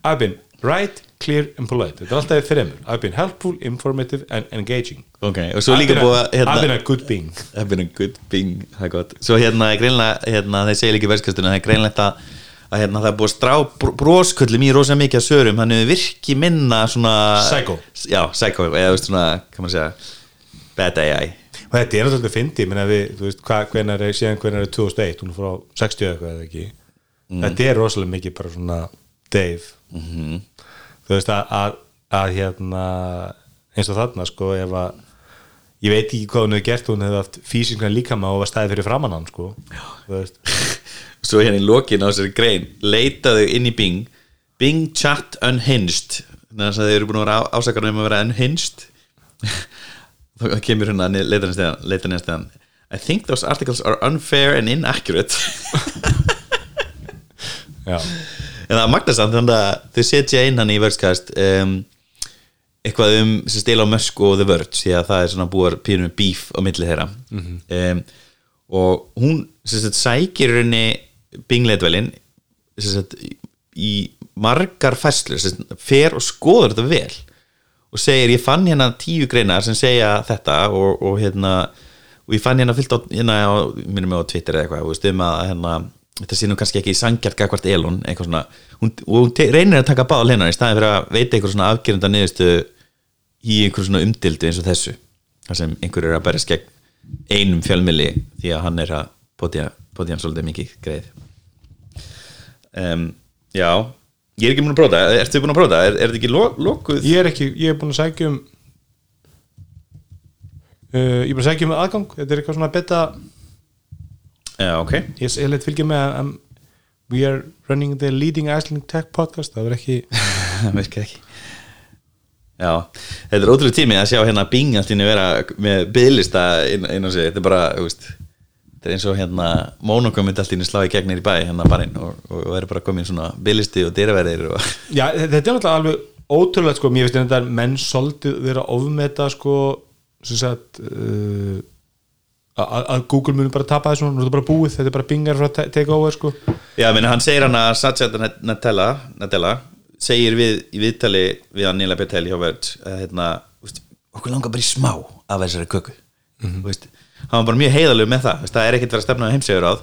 I've been right, clear and polite. Þetta er alltaf í þremur. I've been helpful, informative and engaging. Ok, og svo I've líka been a- búið að hérna, I've been a good being. I've been a good bing, það er gott. Svo hérna, greinlega, hérna, þeir segja líka í verðskastunum það er greinlegt að, að hérna, það er búið að strá br- brosköllum í rosa mikið að sörum þannig við virki minna svona Psycho. Já, psycho, eða veist svona, kann man segja bad AI og þetta er náttúrulega fyndi, hvenar er, síðan hvenar er 2001, hún er frá 60 eitthvað eða ekki, þetta er rosalega mikið bara svona Dave Mhm. þú veist að, að, að hérna, eins og þarna sko, ef að ég veit ekki hvað hún hefði gert, hún hefði haft físinkna líkama og var stæði fyrir framann hann sko, Svo hérna í lokin á þessari grein leitaðu inn í Bing. Bing chat unhinged. Þannig að þeir eru búin að vera ásakar um að vera unhinged þá kemur hérna leita nýja stegan I think those articles are unfair and inaccurate. En það er magnasamt þannig að þau setja hann í vörskast um, eitthvað um stila Musk og The Verge því að það er svona búar pínum beef á milli þeirra. Um, og hún sagt, sækir henni bingleitvelin í margar sagt, fer og skoður þetta vel og segir ég fann hérna tíu greinar sem segja þetta og, og hérna og ég fann hérna fyllt á, hérna á minnum á Twitter eða eitthvað, þú veist, um að hérna, þetta nú kannski ekki sangjart gagvart Elon eitthvað svona, hún, og hún te- reynir að taka báða hlinar í staðin fyrir að veita eitthvað svona afgerenda niðurstu í einhver svona umdildu eins og þessu þar sem einhver er að berjast gegn einum fjölmili því að hann er að potja, potja hann svolítið mikið greið. Um, Já ég er ekki búin að prófa það, ertu búin að prófa það er, er þetta ekki lo, lokuð? ég er ekki, ég er búin að sækja um uh, ég er búin að sækja um aðgang, þetta er eitthvað svona beta. Já, ok. Ég, ég leitt fylgja með um, we are running the leading Icelandic tech podcast. Það verður ekki það virkar ekki. Já, þetta er ótrúlega tími að sjá hérna Bing allt inni vera með bygglista inn á sig, þetta er bara þú veist, þetta er eins og hérna Monaco myndi allt inni slá í gegnir í bæ hérna barinn og, og, og er bara komin svona bygglisti og dyraverðir og Já, þetta er náttúrulega alveg ótrúlega sko, mér finnst þetta að menn svolítið vera að ofmeta sko sem sagt uh, að að Google muni bara tapa þessu er þetta bara búið, þetta er bara bingar frá að take over sko. Já, meni, hann segir hann að Satya Nadella, Nadella segir við í viðtali við hann Nila Betel hjá Verge að hérna, okkur langar bara í smá af þessari köku. Mm veist, hann var bara mjög heiðalög með það það er ekkert verið að stefna á heimsegur áð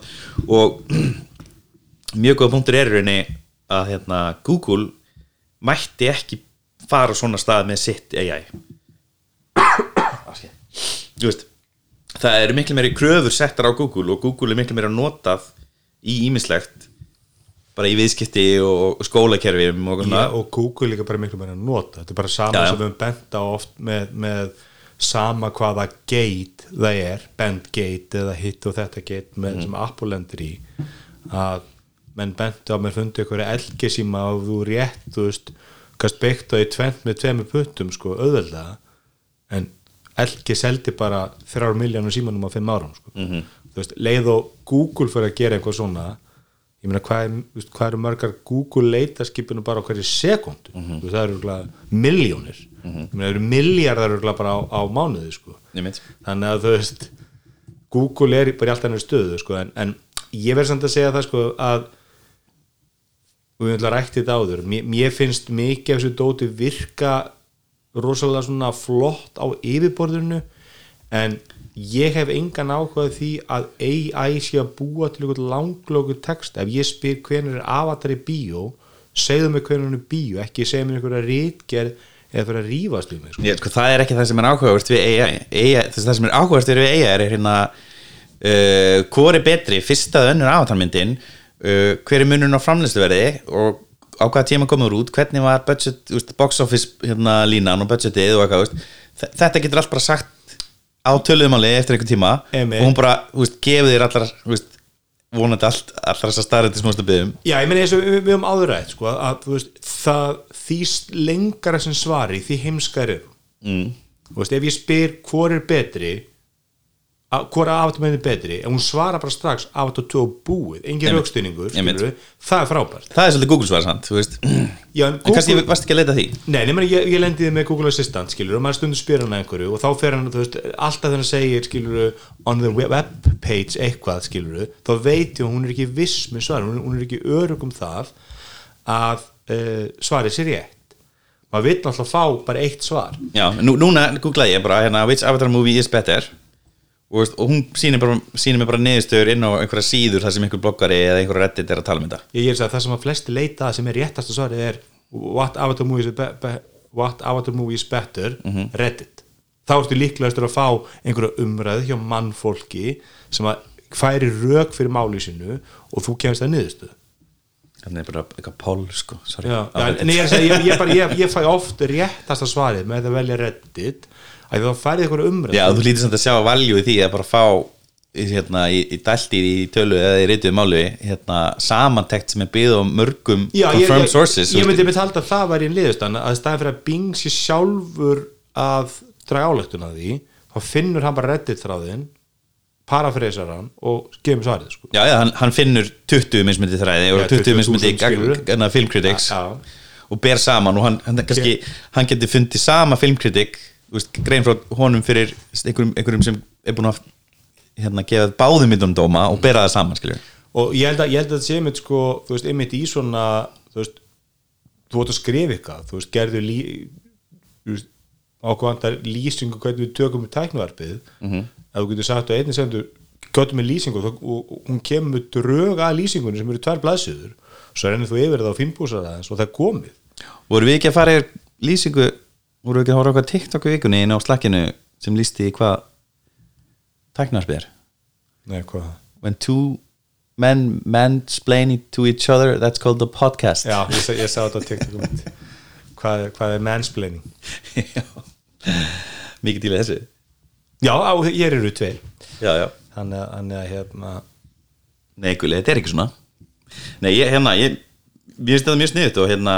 og mjög góða punktur er í rauninni að hérna, Google mætti ekki fara á svona stað með sitt AI veist, það eru miklu meiri kröfur settar á Google og Google er miklu meiri notað í ímislegt bara í viðskipti og skólakerfum og Já, og Google líka bara miklu meira að nota þetta er bara sama Já, já. sem við á oft með, með sama hvaða gate það er bend gate eða hitt og þetta gate með, sem Apple lendir í að menn bent á mér fundi ykkur elgisíma og þú rétt þú veist, kannski byggt á í tvent með tveimur puttum sko, auðvelda en elgi seldi bara þrjár miljónum símanum á fimm árum sko. -hmm. þú veist, leið og Google fyrir að gera eitthvað svona ég meina hvað, hvað eru margar Google leitaskipinu bara á hverju sekundu mm veist, það eru miljónir ég meina það eru miljardar bara á, á mánuði sko. Þannig að þú veist Google er bara í alltaf hennar stöðu sko, en, en ég verð samt að segja það sko, að og við ætla að rækti þetta áður. Mér, mér finnst mikið af þessu dóti virka rosalega svona flott á yfirborðinu en ég hef engan áhuga á því að AI sé að búa til einhvern langlóku text ef ég spyr hvernig er avatar í bíó segðu mig hvernig hann er bíó ekki segja mér einhverja rítgerð eða fyrir að rífast um sko. Já, sko, það er ekki það sem er áhugavert við AI, AI það, sem er áhugavert við AI er hérna uh, hvor er betri, fyrsta eða önnur avatarmyndin uh, hver er munurinn á framleysluverði og á hvaða tíma komur út hvernig var budget, úst, box office hérna, línan og budgetið og eitthvað úst. þetta getur allt bara sagt á töluðumáli eftir einhver tíma Einmitt. og hún bara úst, gefið þér allar úst, vonandi allt, allar þessar starrandi smástu byggðum Já, ég meina eins og við, við höfum áður rætt sko, að þú veist, það því lengara sem svari, því heimskar eru mm. þú veist, ef ég spyr hvor er betri að- hvor er aftur með betri ef hún svara bara strax aftur tvö búið. Engin raukstýningur, það er frábært. Það er svolítið Google svar sant, þú veist. En Já, en kannski Google, varst ekki að leita því? Nei, nema ég, ég lendiði með Google Assistant, skilur, og maður stundur spyr hann einhverju og þá fer hann, veist, alltaf þegar hann segir skilur, on the web page eitthvað, skilur, þá veit ég að hún er ekki viss með svar, hún, hún er ekki örug um það að uh, svarið sér rétt. Maður vill alltaf fá bara eitt svar. Já, nú, núna googlaði ég bara hérna, which avatar movie is better og, veist, og hún sýnir, bara, sýnir mér bara niðurstöður inn á einhverja síður þar sem einhver bloggari eða einhver reddit er að tala um þetta. Ég, ég er að það sem að flesti leita að sem er réttasta svarið er what avatar movie is, be, be, what avatar movie is better reddit. Þá ertu líklegastur að fá einhverja umræðu hjá mannfólki sem að færi rök fyrir máli sinu og þú kemst það niðurstu Þannig er bara eitthvað poll sko. Já, en ég, að ég, ég, bara, ég, ég fæ oft réttasta svarið með það að velja reddit að þá færið einhverja umræðu Já, þú lítið samt að sjá valjú í því að bara fá hérna, í, í dæltir í tölu eða í reytuðu málu hérna, samantekt sem er byggð á mörgum Já, ég, confirmed ég, sources ég þú myndi með halda að það væri einn liðustann að staðin fyrir að Bing sé sjálfur að draga álegtun að því þá finnur hann bara reddit þráðinn parafreysar hann og gefum svarið sko. Já, já, hann, hann finnur 20 mismundi þræði og Já, 20 20.000 mismundi skilurðu. gana, filmkritiks og ber saman og hann, hann, kannski, hann getur fundið sama filmkritik veist, grein frá honum fyrir einhverjum, einhverjum sem er búin að hérna, gefa báðum myndunum dóma og bera það saman skilur. og ég held að, ég held að það sé einmitt sko, þú veist, einmitt í svona þú veist, þú vart að skrifa eitthvað þú veist, gerðu lí þú veist, ákvæmdar lýsingu hvernig við tökum við tæknuvarpið mm -hmm. að þú getur sagt að einnig sendur göttum með lýsingu og, og, og hún kemur drög að lýsingunni sem eru tvær blaðsöður svo rennir þú yfir það á fimmbúsar aðeins og það er komið voru við ekki að fara yfir lýsingu voru ekki að á eitthvað TikTok í vikunni inn á slakkinu sem lýsti í hvað tæknarspyr Nei, hvað? when two men mansplain to each other that's called a podcast. Já, ég, ég sá þetta á TikTok um hvað, er- hvað er mansplaining? Já. mikið til í þessu. Já, á, hér eru tveir. Já, já. þannig að, hérna nei, guli, þetta er ekki svona. Nei, ég, hérna, ég mér finnst þetta mjög sniðut og hérna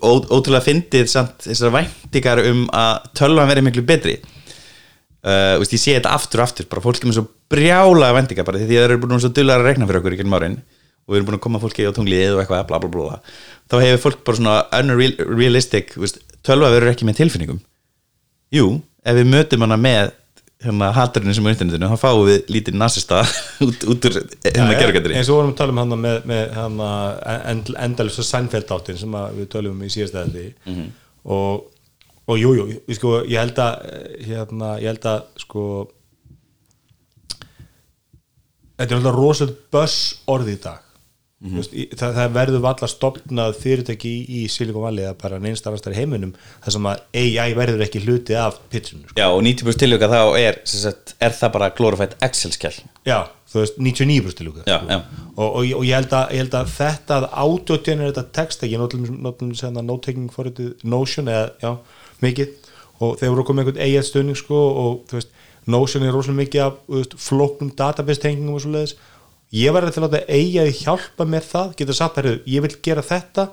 ótrúlega fyndið samt þessar væntingar um að tölvan verið miklu betri uh, veist, ég sé þetta aftur og aftur bara fólk er með svo brjálega væntingar bara því að það eru búin svo dullar að rekna fyrir okkur í gennum árin og við erum búin að koma fólki á tunglið og eitthvað bla bla bla, bla. þá hefur fólk bara svona unrealistic tölva verður ekki með tilfinningum jú, ef við mötum hana með hérna hatturinn sem er internetinu þá fáum við lítið nasista út, út úr hérna gerðugættri eins og vorum að tala um hann með, með hann end, endalus og Seinfeld áttin sem við tölum um í síðastæði mm -hmm. og, og jú, jú, sko, ég held að eh, hérna, ég held að sko þetta er alltaf rosalega börs orði í dag mm -hmm. það, það verður valla stopnað fyrirtæki í, í Silicon Valley eða bara neins starfastar heiminum þar sem að AI verður ekki hluti af pitchinu sko. Já, og 90% tilvika þá er, sagt, er það bara glorified Excel-skjál Já, þú veist, 99% til Já, já. og, og, og ég, held að, ég held að þetta að autogenerata text ekki náttúrulega no taking for it Notion eða, já, mikið og þeir voru komið einhvern eigið stöðning sko, og þú veist, Notion er rosalega mikið af veist, flóknum database tengingum og svo leiðis ég var til að láta eigið hjálpa mér það, geta sagt að ég vil gera þetta.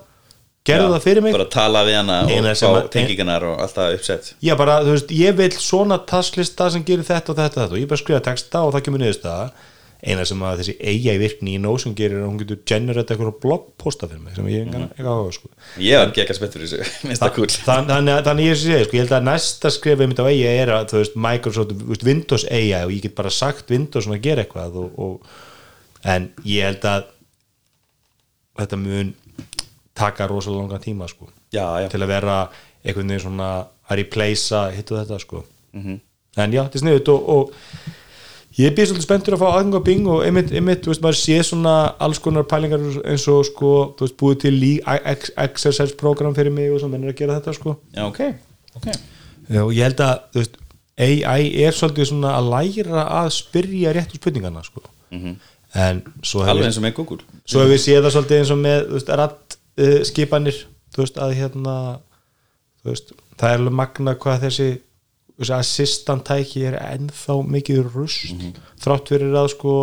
Gerðu það fyrir mig. Bara tala við hana Eina og sem fá tengingarnar og alltaf uppsett. Já, bara, þú veist, ég vil svona tasklista sem gerir þetta og þetta og þetta og ég bara skrifa texta og það kemur niðurst það eina sem að þessi eiga í virkni í Notion gerir er að hún getur generate eitthvað bloggposta fyrir mig sem ég engan eitthvað áhuga sko. Ég var ekki að spettur þessu, það cool Þann- þannig ég sé, sko, ég held að næsta skrif einmitt á eiga er að, veist, Microsoft Windows eiga og ég get bara sagt Windows svona að gera eitthvað og, og, en ég held að þetta mun taka rosalega langan tíma sko. Já, já, til að vera einhvern veginn svona að replacea hitt og þetta sko. Mhm. en já, þetta er sniðut og, og ég er býð svolítið spenntur að fá aðgang á Bing og einmitt, einmitt, þú veist, maður sé svona alls konar pælingar eins og sko þú veist, búið til exercise program fyrir mig og svo mennir að gera þetta sko. Já, ok, ok. Og ég held að, þú veist, AI er svolítið svona að læra að spyrja réttu spurningana sko. en svo alveg eins og með Google. svo hefur við séð það svolítið eins og með þú veist, ratt skipanir þú veist að hérna það er alveg magna hvað þessi, þessi assistant tæki er ennþá mikið rust þrátt fyrir að sko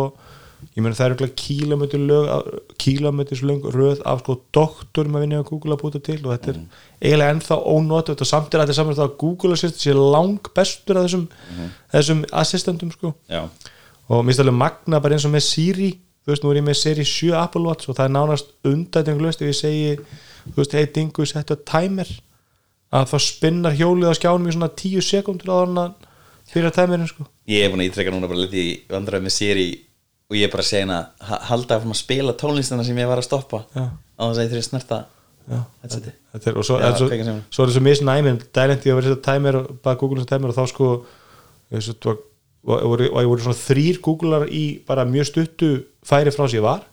ég meina það er lög kílómetris lög röð af sko doktorum að vinna á Google að búta til og þetta er eiginlega ennþá ónótt og samt er að þetta saman að Google assistant sé lang bestur af þessum, þessum assistantum sko. Já, og mér finnst alveg magna bara eins og með Siri þú veist, nú er ég með Siri 7 Apple Watch og það er nánast undætinglust ef ég segi, þú veist, hei dingu settu timer, að þá spinnar hjólið á skjánum í svona 10 sekundur á þannig að fyrir að timerinn sko ég er búin að ítrekka núna bara litið í vandræði með Siri og ég er bara að segja ha- halda áfram að spila tónlistana sem ég var að stoppa Já. á þess að ég þurfi snerta Já. headseti. Þetta er, og svo, Já, er svo, svo er þessu misnæmin dælendi að vera þetta timer og bara Google þessu timer og þá sko og ég voru svona þrýr Googlar í bara mjög stuttu færi frá sér var.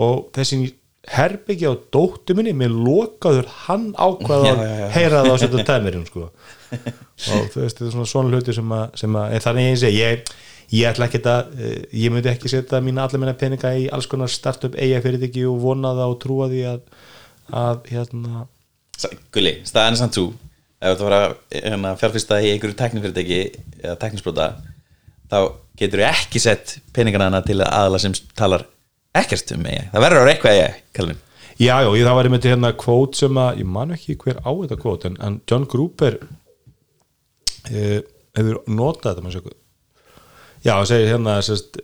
Og þessi herbyggi á dóttu minni með lokaður hann ákvað Já, að heyra það á setja timerinn sko. Og þú veist þetta er svona svona hluti sem að, sem að þannig ég segi ég, ég ætla ekki að ég myndi ekki setja mína allar minna peninga í alls konar startup eiga fyrirtæki og vona það og trúa því að, að hérna. Gulli, staðan er samt svo ef þú var að hérna, fjárfyrsta í einhverju teknifyrirtæki eða teknisbrota þá getur þú ekki sett peningana hana til aðala sem talar ekkert um AI, það verður að vera eitthvað AI kallum Já, já, ég, það var einmitt hérna kvót sem að, ég man ekki hver á þetta kvót en, en John Gruber uh, hefur notað þetta söku Já, hann segir hérna sérst,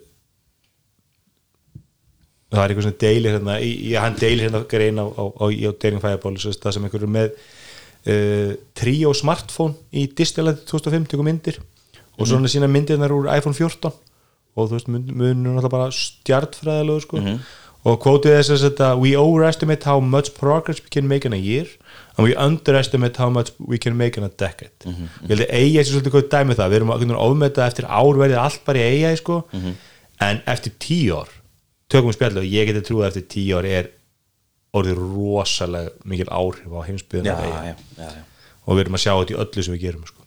það er eitthvað sem deilir hérna, í, hann deilir hérna grein á, á, á, á Daring Fireball sérst, það sem einhver er með uh, tríó smartphone í Disneyland 2005 tekur myndir og svona sína myndirnar úr iPhone 14 og þú veist, mun- munur náttúrulega bara stjartfræðilegu sko. Og kvótið þess að þetta we overestimate how much progress we can make in a year and we underestimate how much we can make in a decade. Ég held að eiga þessi svolítið hvað dæmi um það. Við erum að ofmeta eftir ár verið allt bara í eiga sko. En eftir tíu ár tökum við spjallu og ég geti trúið eftir tíu ár er orðið rosalega mikil áhrif á já. og við erum að sjá þetta í öllu sem við gerum sko.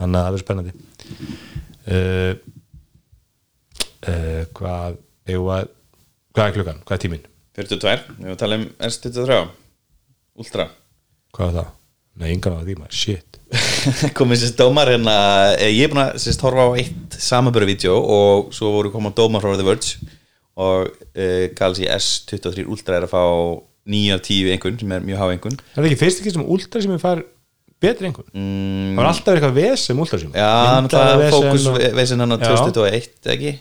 Þannig að það verður spennandi. Uh, uh, hvað að, hvað er klukkan, hvað er tíminn? 42, við erum að tala um S23 Ultra. Hvað er það, nei, engan á maður, shit. Komið sérst dómar hérna eh, ég er búin að sérst horfa á eitt samanböru vídeo og svo voru koma dómar frá The Verge og uh, Galaxy S23 Ultra er að fá 9 af 10 einhvern sem er mjög há einhvern það er ekki fyrst ekki sem últra sem ég fær betri einhvern, mm, það var alltaf eitthvað ves sem últra sem Já, náttúrulega fókus veisin hann á 2001 ekki?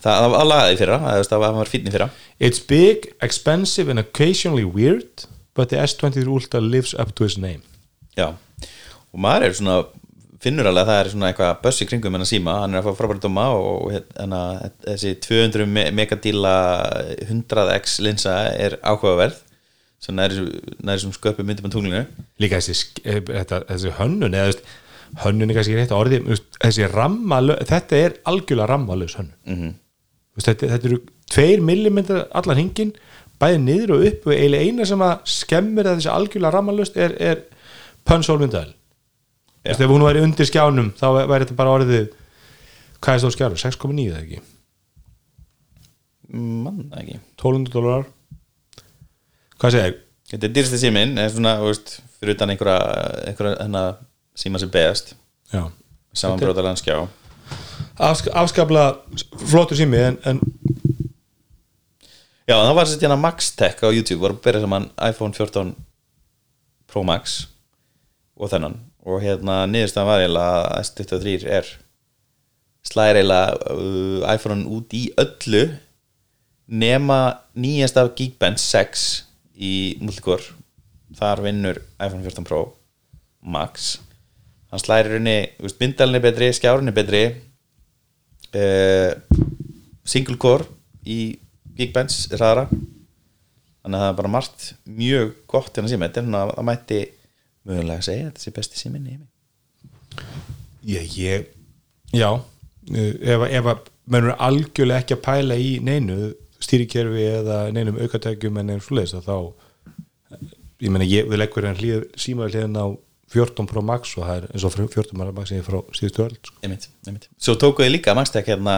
Það það var lagaði í fyrra það það var- hann var fínn í fyrra. It's big, expensive and occasionally weird but the S23 Ultra lives up to his name. Já, og maður er svona finnur alveg að það er svona eitthvað bössi kringum en að síma, hann er að fá frábæri dóma og hérna, þessi 200 me- megadíla 100x linsa er áhugaverð sem næri, sem sköpu myndum á tunglinu. Líka þessi, eh, þetta, þessi hönnun eða hönnun er kannski rétt orði þessi ramma, þetta er algjörlega rammalös hönnun. Þú veist, þetta, þetta eru tveir millimetrar allan hingin bæði niður og upp og eiginlega eina sem að skemmir að þessi algjörlega rammalöst er, er pönsólmyndaðal Já. ef hún væri undir skjánum þá væri þetta bara orðið hvað er stóð skjánum, 6,9 eða ekki? Mann ekki. 1200 dólarar hvað segir, Þetta er dýrsti síminn, er svona, veist, fyrir utan einhverja, einhverja hérna, síma sem beðast. Já. Samanbrótalega skjá Afsk afskapla flottur sími en, en Já, það var sérst hérna Max Tech á YouTube var að byrja saman iPhone 14 Pro Max og þennan. Og hérna niðurstaðan var eiginlega að S23 er slæðir eiginlega uh, iPhone út í öllu nema nýjast af Geekbench 6 í multicore þar vinnur iPhone 14 Pro Max. Hann slæðir henni, myndalinn er betri skjárinn er betri uh, single core í Geekbench hraðara. Þannig að það er bara margt mjög gott hérna síma, þetta er svona að það mætti mögulega að segja að þetta sé besti síminn í heimi. Ég, ég já ef, ef að mennur algjörlega ekki að pæla í neinu stýrikerfi eða neinum aukatækjum en neinum svoleiðis að þá ég meina ég, við leggur hann hlýð, símaður hliðin á 14 Pro Max og það er eins og 14 Pro Max sem ég frá síðustu öll sko. einmitt, einmitt. Svo tókuðu líka, mannst ekki hérna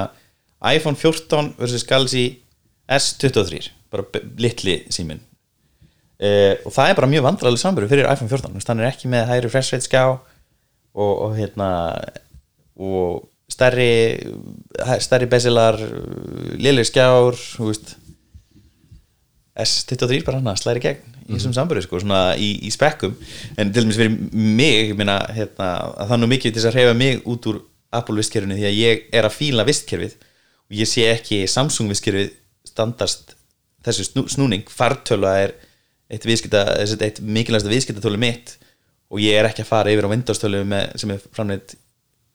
iPhone 14 versus Galaxy S23 bara litli símin uh, og það er bara mjög vandrarlega samburður fyrir iPhone 14 Þú veist, hann er ekki með hægri refresh rate skjá og, og hérna og stærri stærri besilar lélir skjár þú veist. S23 bara hann að slæri gegn í þessum samburði sko, svona í, í spekkum. En til dæmis fyrir mig meina, hérna, að það er nú mikið til þess að hreyfa mig út úr Apple vistkerfinu því að ég er að fíla vistkerfið og ég sé ekki Samsung vistkerfið standast þessu snú, snúning, fartöla er eitt, eitt mikilvægsta viðskiptatölu mitt og ég er ekki að fara yfir á Windows tölu sem er framleitt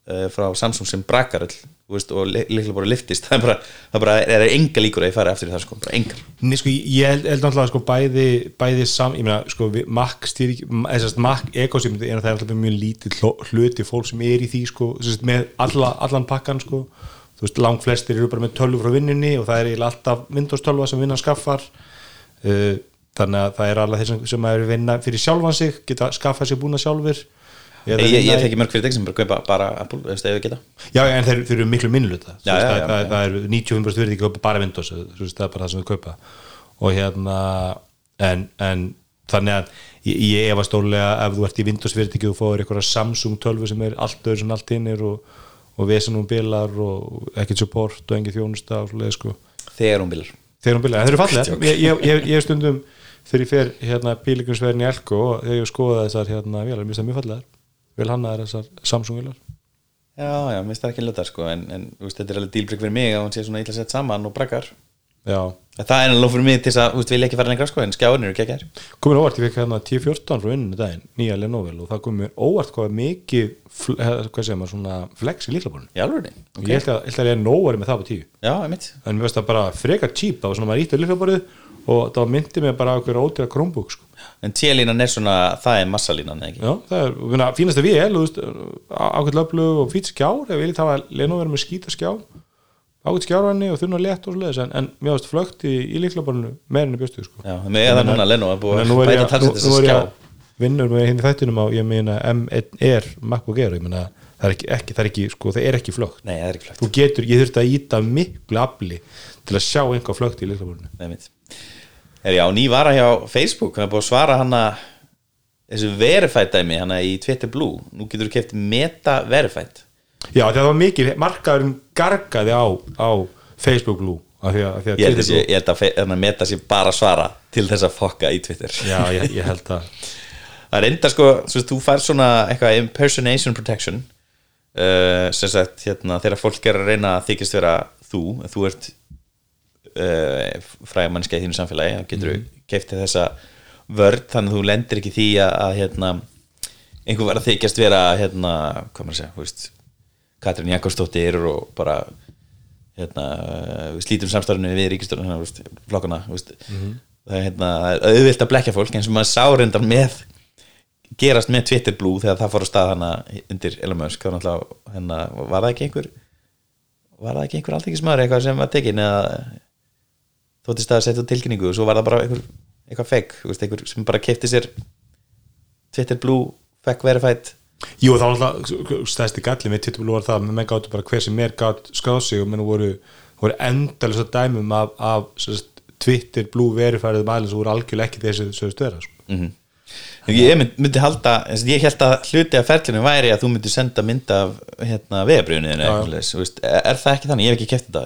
uh, frá Samsung sem brakar þú veist, og líklega bara liftist það er bara, það bara er, enga líkur að ég fara eftir það sko, bara engar. Nei, sko, ég held, held náttúrulega sko, bæði, bæði sam, ég meina, sko, Mac stýri, þessast Mac ekosystem er það er alltaf mjög lítið hluti fólk sem er í því, sko, þessast, með alla, allan pakkan, sko, þú veist, langt flestir eru bara með tölvu frá vinninni og það er eiginlega alltaf 12 sem vinnan skaffar. Uh, þannig að það er alveg þeir sem, sem er vinna fyrir sjálfan sig, geta skaffað sér búna sjálfur ég, ég, ég þekki mörg fyrirtæki sem bara kaupa bara Apple, ef við geta. Já, en þeir, þeir eru miklu minnluta já, það, já. það er 95% verið ekki kaupa bara Windows það er bara það sem þau kaupa. Og hérna en, en þannig að ég, ég efa stólega ef þú ert í Windows fyrirtæki og fóður eitthvað Samsung 12 sem er allt öður sem allt inn er og, og vesenum bilar og ekkert support og engin þjónusta og svoleiðis sko. Þegar hún bilar þegar hún bilar, þeir eru fallega ég, ég stundum þegar ég fer hérna bílíkunsverðin í Elko og þegar ég skoða þessar hérna vélar, mér finnst það mjög fallegar vel hannaðar þessar Samsung vélar? Já, já, mér finnst það ekki lötar sko en, en veist, þetta er alveg dílbrygg fyrir mig að hún sé svona illa sett saman og brakkar Já, það er alveg fyrir mig til þess að, veist, vil ég ekki fara lengra sko en skjáin eru geggjær komin óvart, ég fekk hérna 10-14 frá vinninu daginn, nýja Lenovo og það kom mér óvart hvað er mikið eh, hvað segir maður, svona flex í líklaborinu í alveg og ég held að, held að Lenovo er með það på 10 já, einmitt. En mér veist það bara frekar cheap, það var svona maður ítti á líklaborið og það myndi mig bara okkur ótrúlega Chromebook sko. En T-línan er svona, það er massalínan eða ekki? Já, það er, finna, fínast að við ákveð löflu og fýt skjár ef ég vil hafa Lenovo verið með skýta skjá ákveð skjárvanni og þunna létt og svoleiðis en, en mér veist flögt í, í líklaborinu meirinni bjöstu sko. já, með eða núna Leno er búið að er bæta talsett nú- þess nú að er ég skjá að vinnur með hinn í þættinum á ég meina M1 er MacBook Air ég meina það er ekki, ekki, það er ekki sko, það er ekki flögt. Nei, það er ekki flögt. Þú getur, ég þurfti að íta miklu afli til að sjá einhvað flögt í líklaborinu Einmitt. Er já, ný vara hjá Facebook hann er búið að svara hana þessu verified dæmi hana í Twitter Blue. Nú getur þú keft meta verified. Já, það var mikið, markaðurinn gargaði á, á Facebook Blue af því að, af því að ég held, að, sé- ég held að hana meta sér bara að svara til þess að fokka í Twitter. Já, ég, ég held að það er enda sko, svo, þú fær svona eitthvað impersonation protection uh, sem sagt, hérna, þegar fólk er að reyna að þykist vera þú þú ert uh, fræga mannskja í þínu samfélagi þá getur þú mm. keftið þessa vörd þannig að þú lendir ekki því að, að hérna, einhver var að þykjast vera hérna, hvað maður að segja, þú veist Katrín Jakobsdóttir og bara hérna, við slítum samstafinu við ríkistörnum hérna, þú veist, það er hérna, auðvilt að blekja fólk eins og maður sá reyndar með gerast með Twitter Blue þegar það fór að stað hana undir Elon Musk þá náttúrulega, hérna, var það ekki einhver var það ekki einhver alltingismæður eitthvað sem var tekin eða þóttist að setja tilkynningu og svo var það bara einhver, þú veist, einhver sem bara kefti sér Twitter Blue fake verified. Jú, þá var alltaf stæðsti galli með Twitter Blue var það, menn gáttu bara hver sem er gátt skráð sig og menn voru, voru endalist að dæmum af, af sérst, Twitter Blue verifærið mælinn sem voru algjörlega ekki þessi sögust vera sko. mm ég myndi, myndi halda ég held að hluti af ferlinu væri að þú myndi senda mynd af hérna, vegabriðinu er, er það ekki þannig, ég hef ekki keft þetta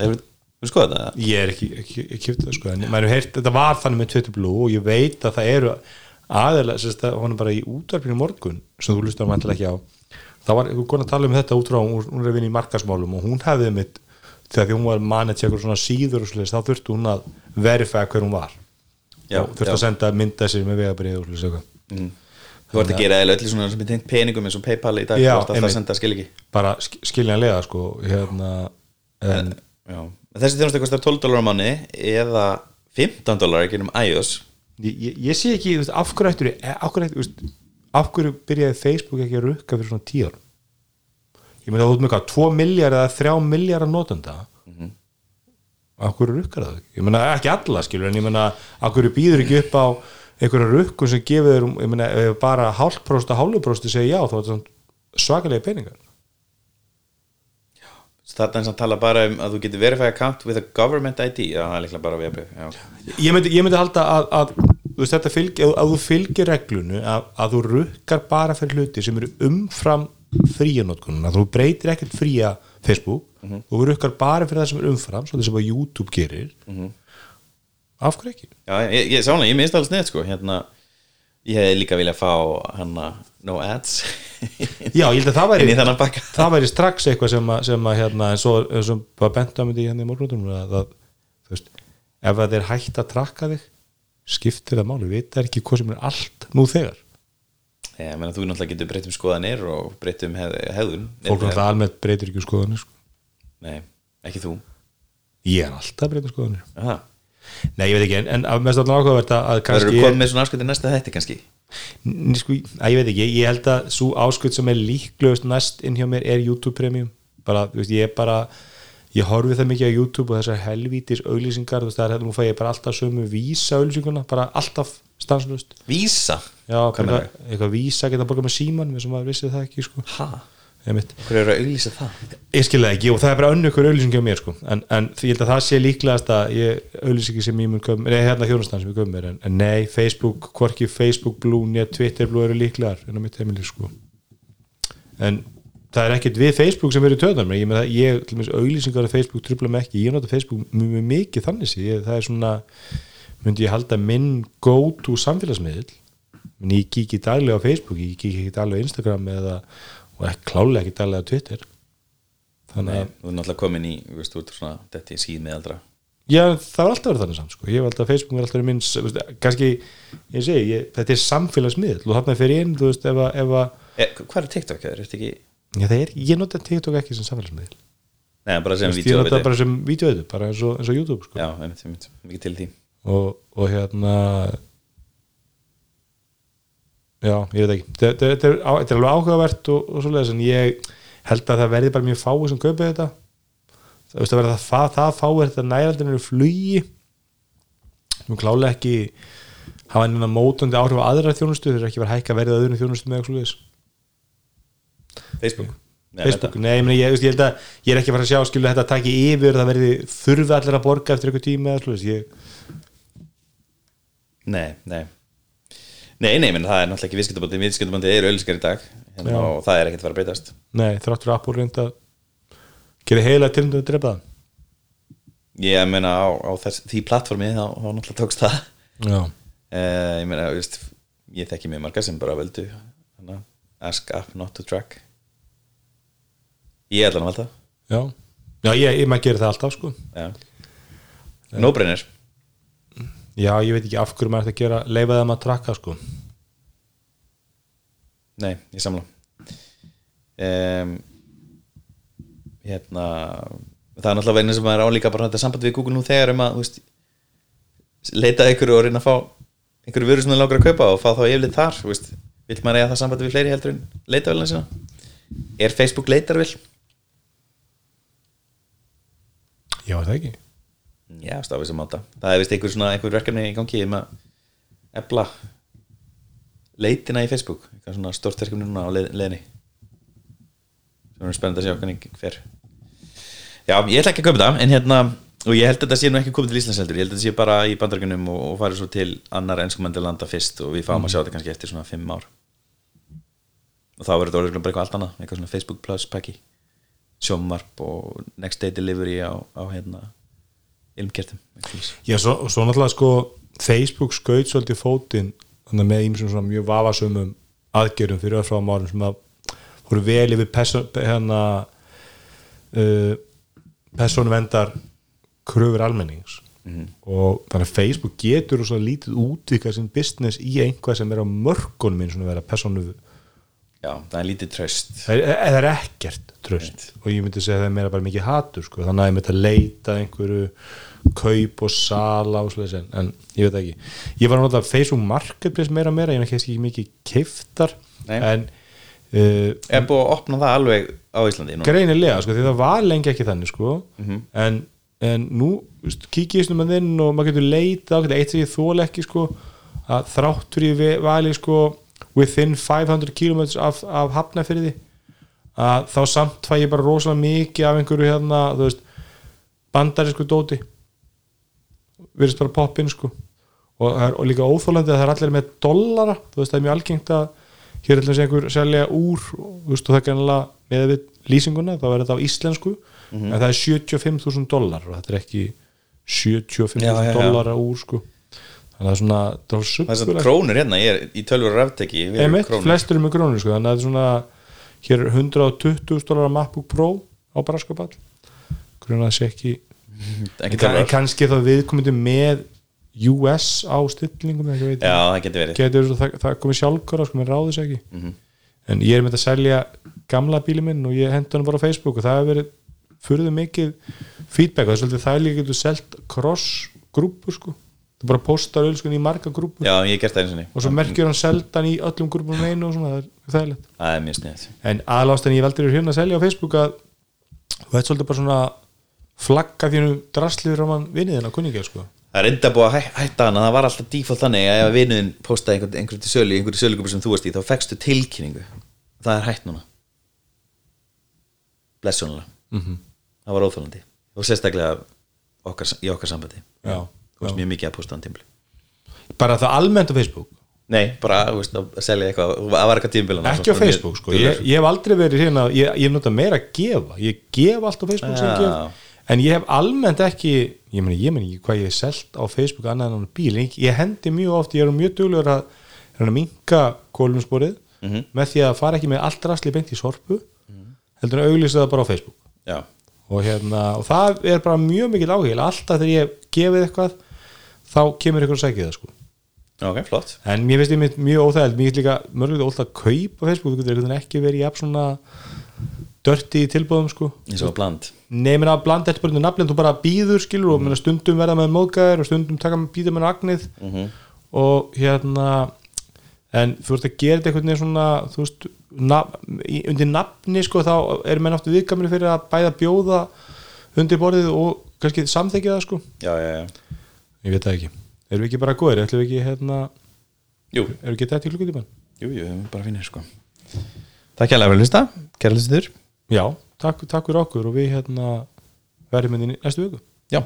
þú skoðað það? Ég er ekki, ekki, ekki kjöpt það sko, en maður hefur heyrt, þetta var þannig með Twitter Blue og ég veit að það eru aðeins, að hún er bara í útvarpinu morgun sem þú lustar mæntilega ekki á það var, þú konar að tala um þetta út frá hún, er að vinna í markasmálum og hún hefði mitt þegar því hún var eitthvað svona síður og svoleiðis, þá þurfti hún að verifæða hver hún var Já, og þurfti já. að senda mynda sér með vegabrið og svoleiðis eitthvað þú vart að gera eða öllu svona sem er tengt peningum eins og Paypal í dag Já, þú vart einmitt. að senda skil ekki bara sk- skiljanlega sko hérna, en, Já. Þessi þjónustu kostar 12 dólar á manni eða 15 dólar ekki um iOS. Ég, ég, ég sé ekki þú veist, af hverju ættur af hverju, ættu, þú veist, af hverju byrjaði Facebook ekki að rukka fyrir svona tíu árum? Ég meina þú ert með hvað 2 miljard eða 3 miljard notenda? Af hverju rukkar það? Ekki? ég meina ekki alla skilur en ég meina af hverju býður ekki upp á einhverja rukkun sem gefur þér um, ég meina, bara hálfpróst og hálfpróst segja já, þá er þetta svakalega peningar Þetta er eins og tala bara um að þú getur verify account with a government ID Já, það er líklega bara Já, ég myndi, ég myndi halda að, að þetta fylg, að, að þú fylgir reglunu að, að þú rukkar bara fyrir hluti sem eru umfram fríanótkununa þú breytir ekkert fría Facebook og þú rukkar bara fyrir það sem er umfram svo þess að YouTube gerir. Af hverju ekki? Já ég, ég sálega, ég minnst alveg snett sko Hérna, ég hefði líka viljað fá hana no ads. Já, ég held að það væri það væri strax eitthvað sem að, sem að hérna, en svo, eins og bara bent á myndi hérna í morgunum að, að þú veist, ef að þeir hægt að trakka þig skiptir það máli, vita ekki hvað sem er allt nú þegar. Ég meina þú náttúrulega getur breytt um skoðanir og breytt um hef, hefðun fólk er alltaf almennt breytir ekki um skoðanir sko. Nei, ekki þú. Ég er alltaf að breyta um skoðanir. Aha. Nei, ég veit ekki, en, að mest allan ákveðvert að, að Það kannski eru komið með svona afskjöndi næsta þetta kannski sko, að ég veit ekki, ég held að svo ásköld sem er líklegust næst inn hjá mér er YouTube Premium bara, þú veist, ég er bara ég horfi það mikið á YouTube og þessar helvítis auglýsingar, þú veist, það er hérna, nú fæ ég bara alltaf sömu vísa auglýsinguna, bara alltaf stanslust, Vísa? já, Hvað eitthvað, eitthvað vísa geta borgað með síman, við sem maður vissi það ekki, sko Ha? Hver eru að auglýsa það? ég skil það ekki og það er bara önnu ykkur auglýsing hjá mér, sko, en, en ég held að það sé líklegast að ég auglýsingi sem ég mun köp, nei, hérna þjónustan sem ég köp mér, en, en nei, Facebook, hvorki Facebook Blue, nýja Twitter Blue eru líklegar en á mitt heimili, sko. En það er ekkert við Facebook sem eru í töðan ég, með það, ég til dæmis auglýsingar á Facebook trubla mig ekki, ég nota Facebook mjög, mjög mikið þannig sé, ég, það er svona myndi ég halda minn go to samfélagsmiðl en ég kík ekki daglega á Facebook, ég kík ekki daglega á Instagram eða, og ekki klálega ekki daglega á Twitter. Þannig að, þú er náttúrulega komin í, þú veist, þú ert svona þetta í síð með aldra. Já, það var alltaf verið þannig samt, sko, ég hef alltaf Facebook er alltaf verið minn, s- veist, kannski ég segi, ég, þetta er samfélagsmiðl og þarna fyrir inn, þú veist, ef að, e, Hvað er TikTok? Er þetta ekki? Já, það er, ég nota TikTok ekki sem samfélagsmiðl Nei, bara sem veist, ég nota bara sem vídeoiðu, bara eins og, eins og YouTube sko. Já, einmitt, einmitt, mikið til því. Og, og hérna já, ég veit ekki. Þetta er, alveg áhugavert og, og svoleiðis en ég held að það verði bara mjög fáið sem kaupið þetta. Það, veist, að verða það, það fáið þetta næraldin eru flugi. Nú klálega ekki hafa einhverja mótandi áhrif á aðra þjónustu þeir ekki verið hækka verðið að öðrum þjónustu með Facebook? Nei, Facebook, nei, ég, ég, ég held að ég er ekki fara að sjá skilu þetta að taki yfir það verði þurfi allir að borga eftir eitthvað tíma ég, Nei, nei Nei, nei, menn það er náttúrulega ekki viðskiptabandi Viðskiptabandi eru auðlýskar í dag hérna, og það er ekkert að fara að breytast. Nei, þrátt fyrir Apple reynda að gera heila til að drepa Ég meina á, á þess, því plattformi þá, náttúrulega tókst það. Það já, uh, Ég meina, veist, ég þekki mjög marga sem bara völdu hana, Ask app not to track. Ég ætla hann að valda já, já ég, ég maður gerir það alltaf sko. Já. No-brainer já, ég veit ekki af hverju maður ætti að gera leifa þeim að trakka sko. Nei, ég samla. Um, Hérna Það er náttúrulega einu sem maður er álíka bara þetta samband við Google nú þegar um að veist, leita ykkur og reyna að fá einhverju vöru sem það langar að kaupa og fá þá yfirleitt þar veist, vill maður eiga það sambandi við fleiri heldur en leitavélina sína Er Facebook leitarvél? já, það ekki Já, stafið sem átta Það er vist einhver svona einhver verkefni í gangi um að ebla leitina í Facebook. Eitthvað svona stort verkefni núna á leið, leiðinni. Sem er spennandi að sjá hvernig hver Já, ég ætla ekki að köpa það en hérna, og ég held að þetta sé nú ekki komið til Íslands heldur, ég held að þetta sé bara í bandargunum og, og farið svo til annar enskumandi landa fyrst og við fáum að sjá þetta kannski eftir svona fimm ár. Og þá verður þetta orðið bara eitthvað allt annað eitthvað svona Facebook Plus pakki. Sjómarp og next day delivery á, á hérna ilmkertum já, svo, og svo náttúrulega sko Facebook skaut svolítið fótinn með ímsum svona mjög vafasumum aðgerðum fyrir öðfráðum árum sem að voru vel yfir hérna uh, persónuvendar kröfur almennings. Og þannig að Facebook getur svo lítið útvikað sin business í einhvað sem er á mörkunum eins og vera persónu Já, það er lítið tröst það er, það er ekkert tröst og ég myndi segja að það er meira bara mikið hatur sko. þannig að ég myndi að leita einhverju kaup og sala og svoleiðis en, en ég veit ekki, ég var nota Facebook Marketplace meira og meira, ég er ekki mikið kiftar en uh, Er búið að opna það alveg á Íslandi nú? greinilega, sko, því það var lengi ekki þannig sko, Mhm. en, en nú veist, ég snum að þinn og maður getur leita á eitt sem ég þól ekki sko, að þráttur í vali sko within 500 km af, af hafnafyrði að þá samt fæ ég bara rosalega mikið af einhverju hérna, þú veist bandarísku dóti. Virðist bara poppin sko. Og, og líka óþólandi að það er allir með dollara, þú veist það er mjög algengt að hér er alltaf einhver selja úr og, veist, og það er kannilega með við lýsinguna, þá er þetta á íslensku en það er 75.000 dollar og þetta er ekki 75.000 Já, já, já. dollara úr sko. að það er svona það er það er svona krónur hérna, ég er í tölvur ráfteki Einmitt, flestur er með krónur sko, þannig að það er svona hér er 120 dólar MacBook Pro á braskapall grunna það sé ekki en, kannski þá viðkomandi með US á stillingum já, það getur verið. Getur það, það komið sjálfkvara sko, menn ráði þess ekki. En ég er með að selja gamla bíli minn og ég hendi hann bara á Facebook og það hefur verið furðu mikið feedback og það er svolítið það líka getur selt cross grúpur sko það bara postar ölskun í marga grúpur. Já, ég gert það eins og ný og svo merkjur hann seldan í öllum grúpum einu og svona, það er þægilegt. Er en aðlást en ég veldur hérna að selja á Facebook að þú veit svolítið bara svona flagga þínu drasliður á mann vinniðin á kunningja sko. Það er enda búið að hæ, hætta hana. Það var alltaf default þannig að ef vinuðin postaði einhvern, einhvern til sölu, í einhverju sölugrúpu sem þú varst í þá fekstu tilkynningu. Það er hætt núna. Blessunulega Mhm. það var óþólandi og sérstaklega okkar, í okkar sambandi. Já, þú varst mjög mikið að posta hann tímli bara það almennt á Facebook? Nei, bara þú veist, að selja eitthvað það var eitthvað tímbil ekki á Facebook sko, ég, ég hef aldrei verið hérna ég, ég nota meira að gefa. Ég gef allt á Facebook sem ég gef. En ég hef almennt ekki ég meni, ég meni ekki hvað ég hef selt á Facebook annað en á bíl, ég, ég hendi mjög oft ég er mjög duglegur að, að minka kólumsporið Mhm. með því að fara ekki með allt rastli beint í sorpu heldur en auglýsa það bara á Facebook. Já, og, hérna, og það er bara mjög mikil áhugil alltaf þegar ég gefið eitthvað þá kemur ykkur að segja það sko. Ok, flott. En mér finnst mitt mjög óþægild mér finnst líka mörgulega óþægild að kaupa Facebook einhvern veginn ekki verið í app svona dörti í tilbúðum sko. Eins og bland. Nefnir að blanda þetta bara nafnið þú bara býður skilur og mm. stundum verða með móðgæðir og stundum taka með býður með agnið. Mhm. og hérna en þú veist að gera þetta einhvern veginn svona þú veist, naf, undir nafni sko þá er menn aftur viðkaminu fyrir að bæða bjóða undir borðið og kannski samþekja það sko. Já, já, já, ég veit það ekki, erum við ekki bara góðir? Ætlum við ekki hérna, jú, erum við ekki þetta í klukkutíman jú, jú, við erum bara finnir sko. Takk hérlega fyrir að hlusta, kæra hlustur já, takk, takk fyrir okkur og við hérna verðum inn í næstu viku. Já